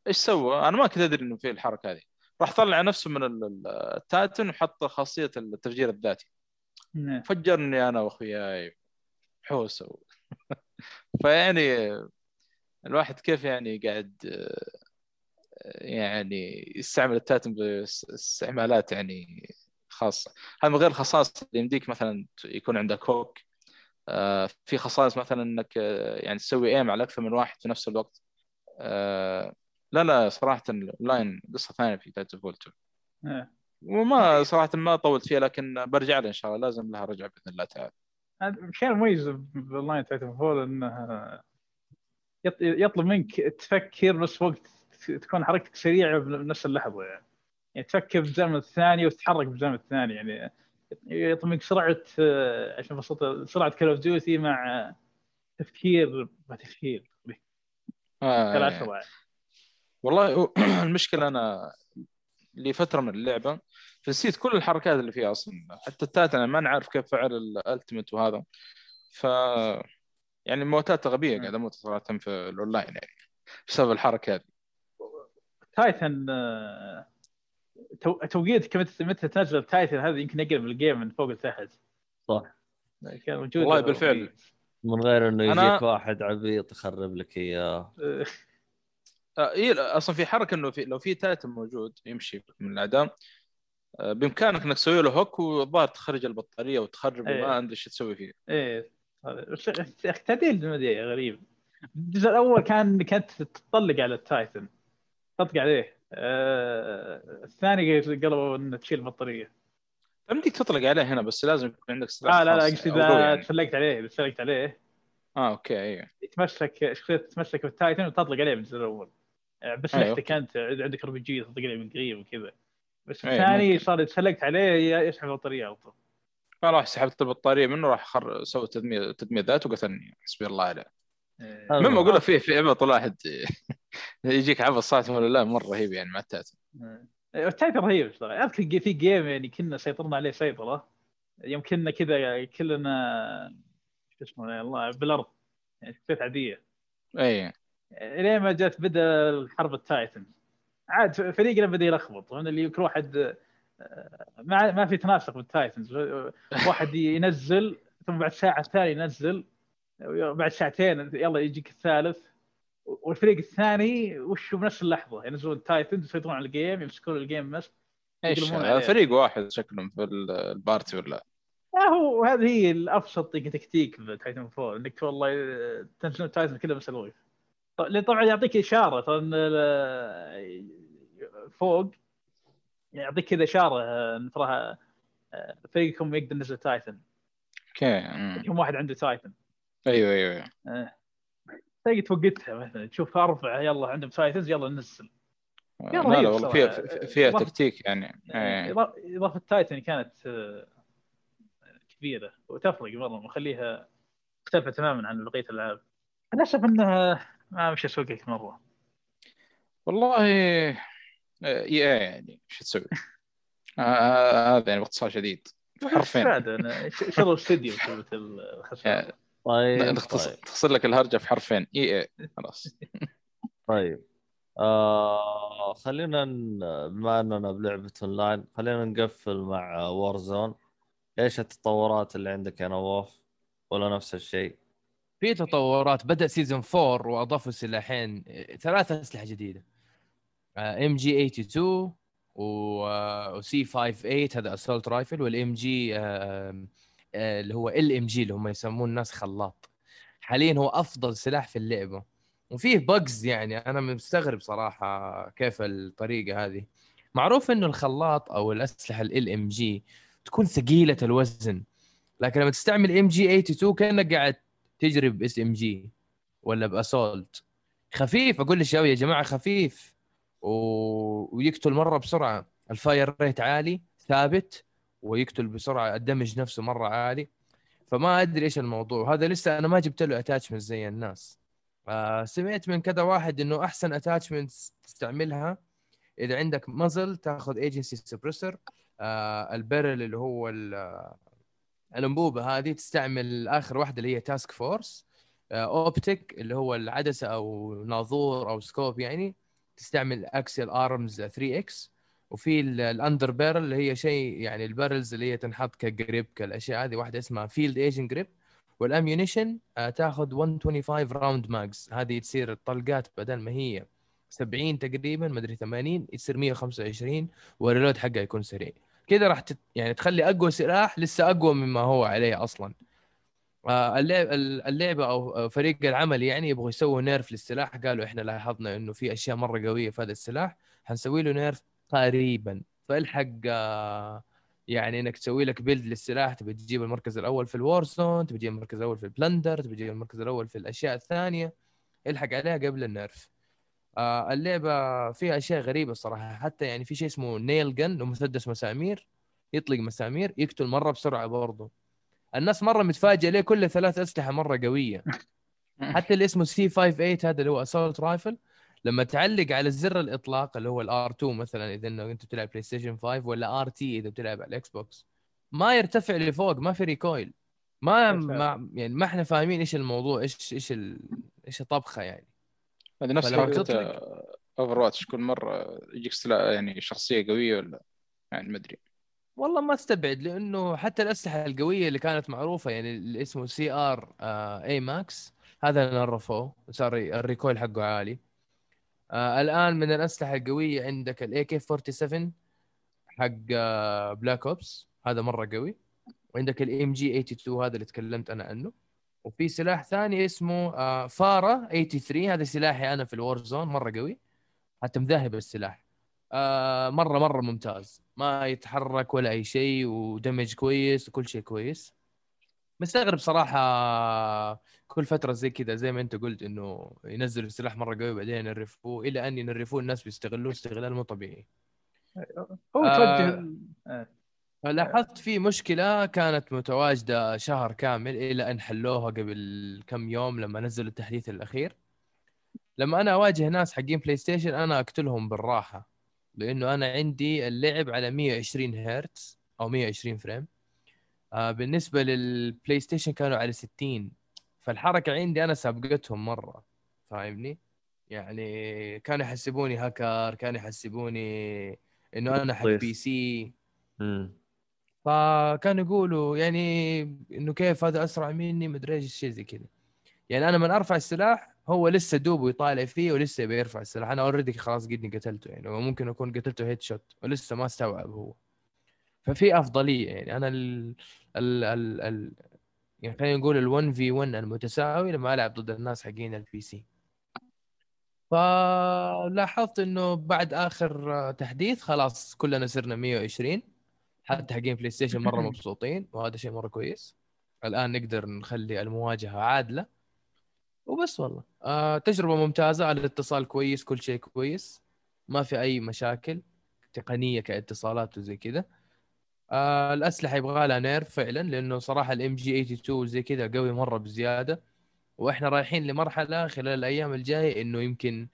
إيش سوى؟ أنا ما كنت أدري إنه في الحركة هذه. راح طلع نفسه من ال- ال- ال Titan وحط خاصية التفجير الذاتي. نعم. فجرني أنا وأخوياي حوسة و... فيعني الواحد كيف يعني قاعد يعني يستعمل ال Titan باستعمالات يعني خاصة. هذا من غير الخصائص اللي يمديك مثلا يكون عندك hook. آه، في خصائص مثلا إنك آه، يعني تسوي aim على أكثر من واحد في نفس الوقت. آه، لا لا صراحة الأونلاين قصة ثانية في Titanfall 2 آه. وما صراحة ما طولت فيها لكن برجع لها إن شاء الله لازم لها رجعة بإذن الله تعالى. الشيء المميز بال online Titanfall إنه يط- يطلب منك تفكر بس وقت تكون حركتك سريعة بنفس اللحظة يعني. يعني تفكر بالزمن الثاني وتتحرك بالزمن الثاني يعني يعطيك سرعة آه، عشان بسيطة سرعة Call of Duty مع تفكير ما تفكير آه والله المشكلة أنا لفترة من اللعبة فنسيت كل الحركات اللي فيها أصلا حتى ال Titan أنا ما نعرف كيف فعل ال ultimate وهذا. ف يعني موتات غبية قاعد أموت صراحة في الأونلاين يعني بسبب الحركة هذه. Titan آه، تو- توقيت متى متى تنزل Titan هذا يمكن يقلب ال game من فوق لتحت صح. كان موجود والله بالفعل. من غير إنه أنا- يجيك واحد عبيط يخرب لك إياه. إيه أصلا في حركة إنه في لو في Titan موجود يمشي من الاعداء آه، بإمكانك إنك تسوي له hook والظاهر تخرج البطارية وتخرب إيه. ما أدري إيش تسوي فيه. إيه تعديل غريب. الجزء الأول كان كانت تطلق على ال Titan. تطلق عليه. آه الثاني قالوا إن تشيل البطارية. يمديك تطلق عليه هنا بس لازم يكون عندك سلاح آه لا لا قوي إذا يعني. تسلقت عليه إذا تسلقت عليه. آه أوكي أيوه يتمسك شخصية تتمسك بال Titan وتطلق عليه بالجزء الأول. آه، بس أيوة، لحتك أوكي. انت عندك RPG تطلق عليه من قريب وكذا. بس أيوة، الثاني. صار تسلقت عليه يسحب البطارية على طول. فراح سحبت البطارية منه راح خر... سوى تدمير تدمير ذات وقتلني حسبي الله عليه. آه، حلو. المهم أقول لك في في عبط واحد يجيك عبط صراحة ولا لا مرة رهيب يعني مع ال Titan آه. ال Titan رهيب صراحة. أذكر في game يعني كنا سيطرنا عليه سيطرة. يوم كنا كذا كلنا شو اسمه الله بالارض يعني شخصيات عادية. اي الين ما جت بدأ حرب ال Titan؟ عاد فريقنا بدأ يلخبط وهنا اللي كل واحد آه، ما ما في تناسق بال Titans. واحد ينزل ثم بعد ساعة ثانية ينزل بعد ساعتين يلا يجيك الثالث. والفريق الثاني وشو بنفس اللحظة ينزلون ال Titans يسيطرون على ال game يمسكون ال game بس إيش؟ عليه. فريق واحد شكلهم في ال- ال party ولا؟ لا هو هذه هي الأبسط تكتيك ب Titanfall إنك والله آه، تنزلون Titan كله بس الوقت لأن طبعا يعطيك إشارة إن ال- فوق يعطيك كذا إشارة آه، ترى آه، فريقكم يقدر ينزل Titan أوكي. كم واحد عنده Titan أيوه أيوه. تلاقي توقتها مثلا تشوف أربعة يلا عندهم Titans يلا ننزل لا لا والله فيها. فيها. تكتيك يعني إيه. إضافة Titan كانت آه، كبيرة وتفرق مره مخليها مختلفة تماما عن بقية الألعاب للاسف إنها ما مش اسوقك مرة. والله إي اي يعني إيش تسوي؟ آه، آه، هذا يعني باختصار شديد. حرفين. شروا استديو الخسارة. طيب نختصر طيب, تختصر لك الهرجة في حرفين. إي اي خلاص. طيب. آه خلينا ن... بما أننا بلعبة أونلاين خلينا نقفل مع Warzone إيش التطورات اللي عندك يا نواف؟ ولا نفس الشيء؟ في تطورات بدأ season 4 وأضافوا سلاحين ثلاثة أسلحة جديدة. MG 82 و C58 هذا assault rifle وال MG اللي هو ال MG اللي هم يسمون الناس خلاط. حاليا هو أفضل سلاح في اللعبة. وفيه bugs يعني أنا مستغرب صراحة كيف الطريقة هذه. معروف إنه الخلاط أو الأسلحة ال MG تكون ثقيلة الوزن لكن لما تستعمل MG 82 كأنك قاعد تجري ب SMG ولا ب assault خفيف أقول للشباب يا جماعة خفيف. و... ويقتل مرة بسرعة. ال fire rate عالي ثابت. ويقتل بسرعة ال damage نفسه مرة عالي. فما أدري إيش الموضوع. هذا لسه أنا ما جبت له attachment زي الناس. آه سمعت من كذا واحد إنه أحسن attachment تستعملها. إذا عندك muzzle تاخذ Agency Suppressor آه ال barrel اللي هو الأنبوبة هذه تستعمل آخر واحدة اللي هي Task Force optic اللي هو العدسة أو ناظور أو scope يعني تستعمل Axial Arms 3x وفي ال- ال underbarrel اللي هي شيء يعني ال barrels اللي هي تنحط ك grip كالأشياء هذه واحدة اسمها Field Agent Grip وال ammunition تاخذ 125 round mags هذه تصير الطلقات بدل ما هي 70 تقريبا ما أدري 80 يصير 125 وال reload حقها يكون سريع. كذا راح تت... يعني تخلي أقوى سلاح لسه أقوى مما هو عليه أصلا. آه، اللعب اللعبة أو فريق العمل يعني يبغوا يسووا nerf للسلاح. قالوا إحنا لاحظنا إنه في أشياء مرة قوية في هذا السلاح. حنسوي له nerf قريبا. فالحق آه، يعني إنك تسوي لك build للسلاح تبي تجيب المركز الأول في ال Warzone تبي تجيب المركز الأول في ال Plunder تبي تجيب المركز الأول في الأشياء الثانية. الحق عليها قبل ال nerf. آه، اللعبة فيها أشياء غريبة صراحة حتى يعني في شيء اسمه nail gun مسدس مسامير يطلق مسامير يقتل مرة بسرعة برضه. الناس مرة متفاجئة ليه كل ثلاث أسلحة مرة قوية. حتى اللي اسمه C58 هذا اللي هو assault rifle لما تعلق على زر الإطلاق اللي هو ال R2 مثلا إذا إنه أنت بتلعب PlayStation 5 ولا RT إذا بتلعب على ال Xbox ما يرتفع لفوق ما في recoil ما, ما يعني ما إحنا فاهمين إيش الموضوع إيش إيش. إيش الطبخة يعني. هذه نفس حركة Overwatch كل مرة يجيك سلا يعني شخصية قوية ولا؟ يعني ما أدري. والله ما استبعد لأنه حتى الأسلحة القوية اللي كانت معروفة يعني اللي اسمه CR AMAX هذا نرفوه. صار ال recoil حقه عالي. آه الآن من الأسلحة القوية عندك ال AK 47 حق آه Black Ops هذا مرة قوي. وعندك ال MG 82 هذا اللي تكلمت أنا عنه. وفي سلاح ثاني اسمه آه فارا 83 هذا سلاحي أنا في الور زون مرة قوي. حتى مذاهب السلاح. آه مرة مرة ممتاز. ما يتحرك ولا أي شيء ودمج كويس وكل شيء كويس. مستغرب صراحة كل فترة زي كذا زي ما أنت قلت إنه ينزلوا سلاح مرة قوي بعدين ينرفوه إلى أن ينرفوه الناس بيستغلوه استغلال مو طبيعي. هو آه، توجه آه. لاحظت في مشكلة كانت متواجدة شهر كامل إلى أن حلوها قبل كم يوم لما نزلوا التحديث الأخير لما أنا أواجه ناس حقين PlayStation أنا أقتلهم بالراحة لأنه أنا عندي اللعب على 120 هرتز أو 120 frame آه بالنسبة لل PlayStation كانوا على 60 فالحركة عندي أنا سابقتهم مرة فاهمني؟ يعني كانوا يحسبوني هاكر كانوا يحسبوني إنه أنا حق. PC مم. فكانوا يقولوا يعني إنه كيف هذا أسرع مني مدري إيش شيء زي كذا. يعني أنا من أرفع السلاح هو لسه دوب يطالع فيه ولسه بيرفع السلاح. أنا already خلاص قدني قتلته يعني وممكن أكون قتلته headshot ولسه ما استوعب هو. ففي أفضلية يعني أنا ال ال ال, ال يعني خلينا نقول ال 1 في 1 المتساوي لما ألعب ضد الناس حقين ال PC فلاحظت إنه بعد آخر تحديث خلاص كلنا صرنا 120 حتى حقين PlayStation مرة مبسوطين وهذا شيء مرة كويس. الآن نقدر نخلي المواجهة عادلة. وبس والله. آه تجربة ممتازة الاتصال كويس كل شيء كويس. ما في أي مشاكل تقنية كاتصالات وزي كذا. آه الأسلحة يبغى لها nerf فعلا لأنه صراحة ال MG 82 زي كذا قوي مرة بزيادة. وإحنا رايحين لمرحلة خلال الأيام الجاية إنه يمكن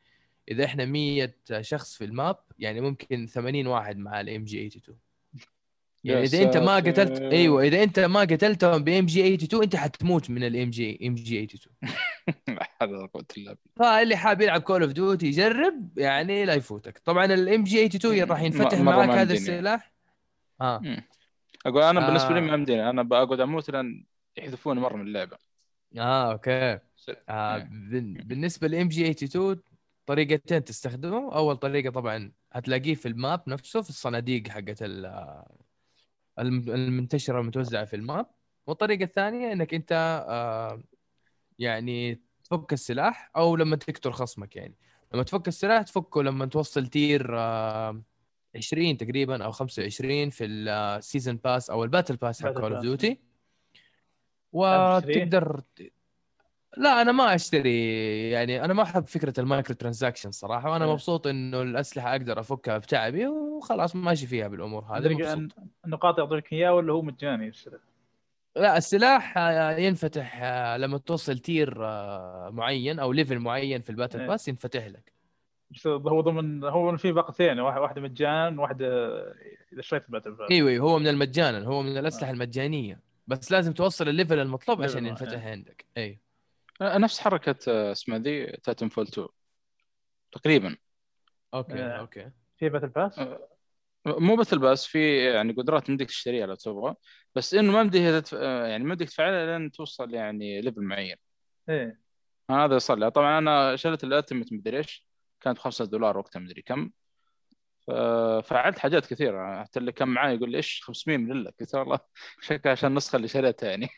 إذا إحنا 100 شخص في ال map يعني ممكن 80 واحد مع ال MG 82 يعني إذا أنت ما. قتلت أيوه إذا أنت ما قتلتهم ب MG 82 أنت حتموت من ال MG MG 82 لا حول ولا قوة إلا بالله. فاللي حاب يلعب Call of Duty يجرب يعني لا يفوتك. طبعا ال MG 82 راح ينفتح معك هذا. السلاح. آه. أقول أنا بالنسبة لي. ما يمديني أنا بقعد أموت لأن يحذفوني مرة من اللعبة. آه okay. آه بالنسبة لل MG 82 طريقتين تستخدمه. أول طريقة طبعا هتلاقيه في ال map نفسه في الصناديق حقت المنتشرة المتوزعه في ال map والطريقة الثانية إنك أنت آه يعني تفك السلاح أو لما تقتل خصمك يعني لما تفك السلاح تفكه لما توصل tier آه 20 تقريبا أو 25 في ال season pass أو ال battle pass حق Call of. Duty؟ وتقدر لا أنا ما أشتري يعني أنا ما أحب فكرة ال microtransaction صراحة وأنا إيه. مبسوط إنه الأسلحة أقدر أفكها بتعبي وخلاص ماشي فيها بالأمور هذه النقاط يعطونك اياه ولا هو مجاني السلاح؟ لا السلاح آه، ينفتح آه، لما توصل tier آه، معين أو level معين في ال battle إيه. pass ينفتح لك هو ضمن هو في باقتين واحد- واحدة مجان واحدة إذا اشتريت ال battle pass إيوه هو من المجانا هو من الأسلحة المجانية بس لازم توصل ال level المطلوب level عشان. ينفتح عندك أيوه نفس حركة آه، اسمها ذي Titanfall 2 تقريبا. okay آه. okay. في battle pass؟ آه، مو battle pass في يعني قدرات مديك تشتريها لو تبغى. بس إنه ما مديك تدف... آه، يعني ما مديك تفعلها لين توصل يعني level معين. إيه. هذا صار لي. طبعا أنا شريت ال ultimate مدري إيش. كانت ب 5 دولار وقتها مدري كم. ففعلت حاجات كثيرة. حتى اللي كان معاي يقول لي إيش 500 من لك قلت والله شكلها عشان النسخة اللي شريتها يعني.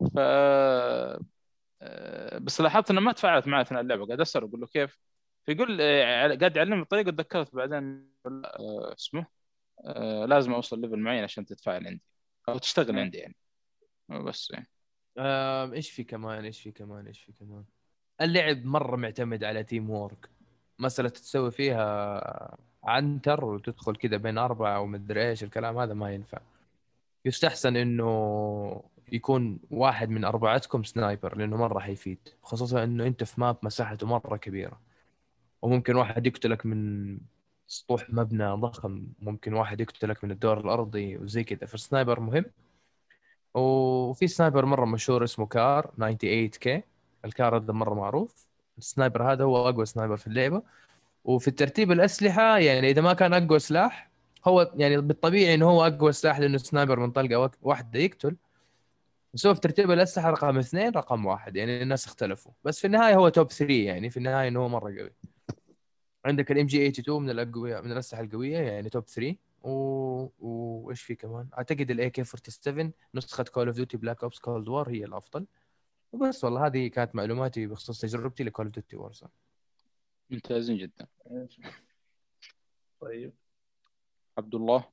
ف آه، بس لاحظت إنه ما تفاعلت معي أثناء اللعبة. قاعد اسال أقول له كيف؟ فيقول آه، قاعد يعلمني الطريقة وتذكرت بعدين. آه، اسمه؟ آه، لازم أوصل ليفل معين عشان تتفاعل عندي. أو تشتغل عندي يعني. بس يعني. إيش في كمان؟ إيش في كمان؟ إيش في كمان؟ اللعب مرة معتمد على teamwork مسألة تسوي فيها عنتر وتدخل كذا بين أربعة ومدري إيش الكلام هذا ما ينفع. يستحسن إنه يكون واحد من أربعتكم sniper لأنه مرة حيفيد خصوصا إنه أنت في map مساحته مرة كبيرة. وممكن واحد يقتلك من سطوح مبنى ضخم ممكن واحد يقتلك من الدور الأرضي وزي كذا. فال sniper مهم. وفي sniper مرة مشهور اسمه Kar 98 K. ال Kar هذا مرة معروف. ال sniper هذا هو أقوى sniper في اللعبة. وفي الترتيب الأسلحة يعني إذا ما كان أقوى سلاح هو يعني بالطبيعي إنه هو أقوى سلاح لأنه sniper من طلقة واحدة يقتل. بس هو في ترتيب الأسلحة رقم اثنين رقم واحد. يعني الناس اختلفوا. بس في النهاية هو top 3 يعني. في النهاية إنه هو مرة قوي. عندك ال MG 82 من الاقوياء من الأسلحة القوية يعني top 3 و... وإيش في كمان؟ أعتقد ال AK 47 نسخة Call of Duty Black Ops Cold War هي الأفضل. وبس والله هذه كانت معلوماتي بخصوص تجربتي ل Call of Duty Warzone ممتازين جدا. طيب. عبد الله.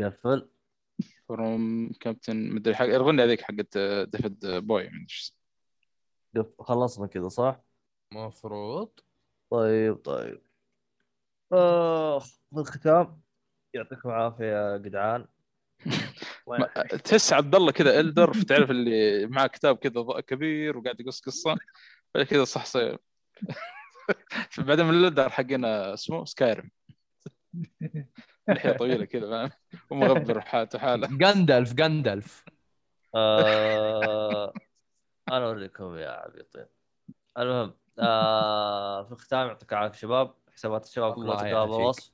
قفل. from captain مدري حق الغنية هذيك حقت ديفيد بوي مدري إيش اسمه. قف- خلصنا كذا صح؟ مفروض طيب طيب آه في الختام يعطيكم العافية يا جدعان. تحس عبد الله كذا إلدر تعرف اللي معاه كتاب كذا كبير وقاعد يقص قصة كذا صح صير بعدين من الدر حقنا اسمه سكايرم لحيه طويلة كذا فاهم؟ ومغبر حالته حاله. جاندالف جاندالف آه أنا أوريكم يا عبيطين المهم آه في الختام يعطيك العافية شباب. حسابات الشباب كلها تلقاها. بالوصف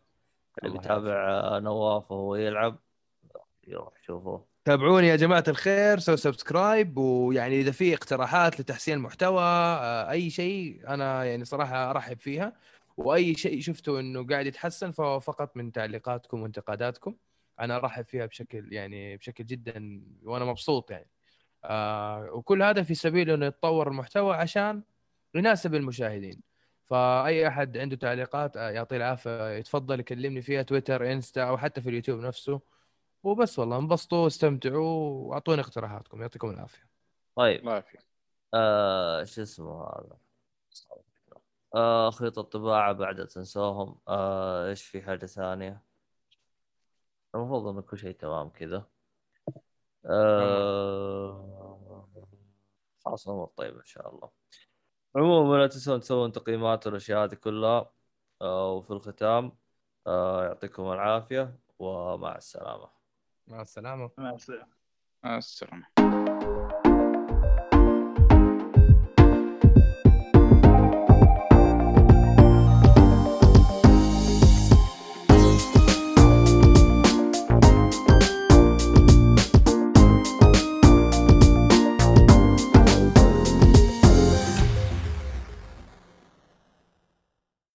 اللي بيتابع آه، نواف وهو يلعب يروح شوفوه. تابعوني يا جماعة الخير سووا سبسكرايب ويعني إذا في اقتراحات لتحسين المحتوى آه، أي شيء أنا يعني صراحة أرحب فيها. وأي شيء شفتوا إنه قاعد يتحسن فهو فقط من تعليقاتكم وانتقاداتكم. أنا أرحب فيها بشكل يعني بشكل جدا وأنا مبسوط يعني. آه وكل هذا في سبيل إنه يتطور المحتوى عشان يناسب المشاهدين. فأي أحد عنده تعليقات آه، يعطيه العافية. يتفضل يكلمني فيها تويتر إنستا أو حتى في اليوتيوب نفسه. وبس والله انبسطوا واستمتعوا واعطوني اقتراحاتكم. يعطيكم العافية. طيب. الله يعافيك آه شو اسمه هذا؟ آه خيط الطباعة بعد تنسوهم آه إيش في حاجة ثانية؟ المفروض انه كل شيء تمام كذا. آه خلاص الأمور طيبة إن شاء الله. عموما لا تنسون تسوون تقييمات والأشياء هذه كلها. آه وفي الختام آه يعطيكم العافية ومع السلامة. مع السلامة. مع السلامة. مع السلامة.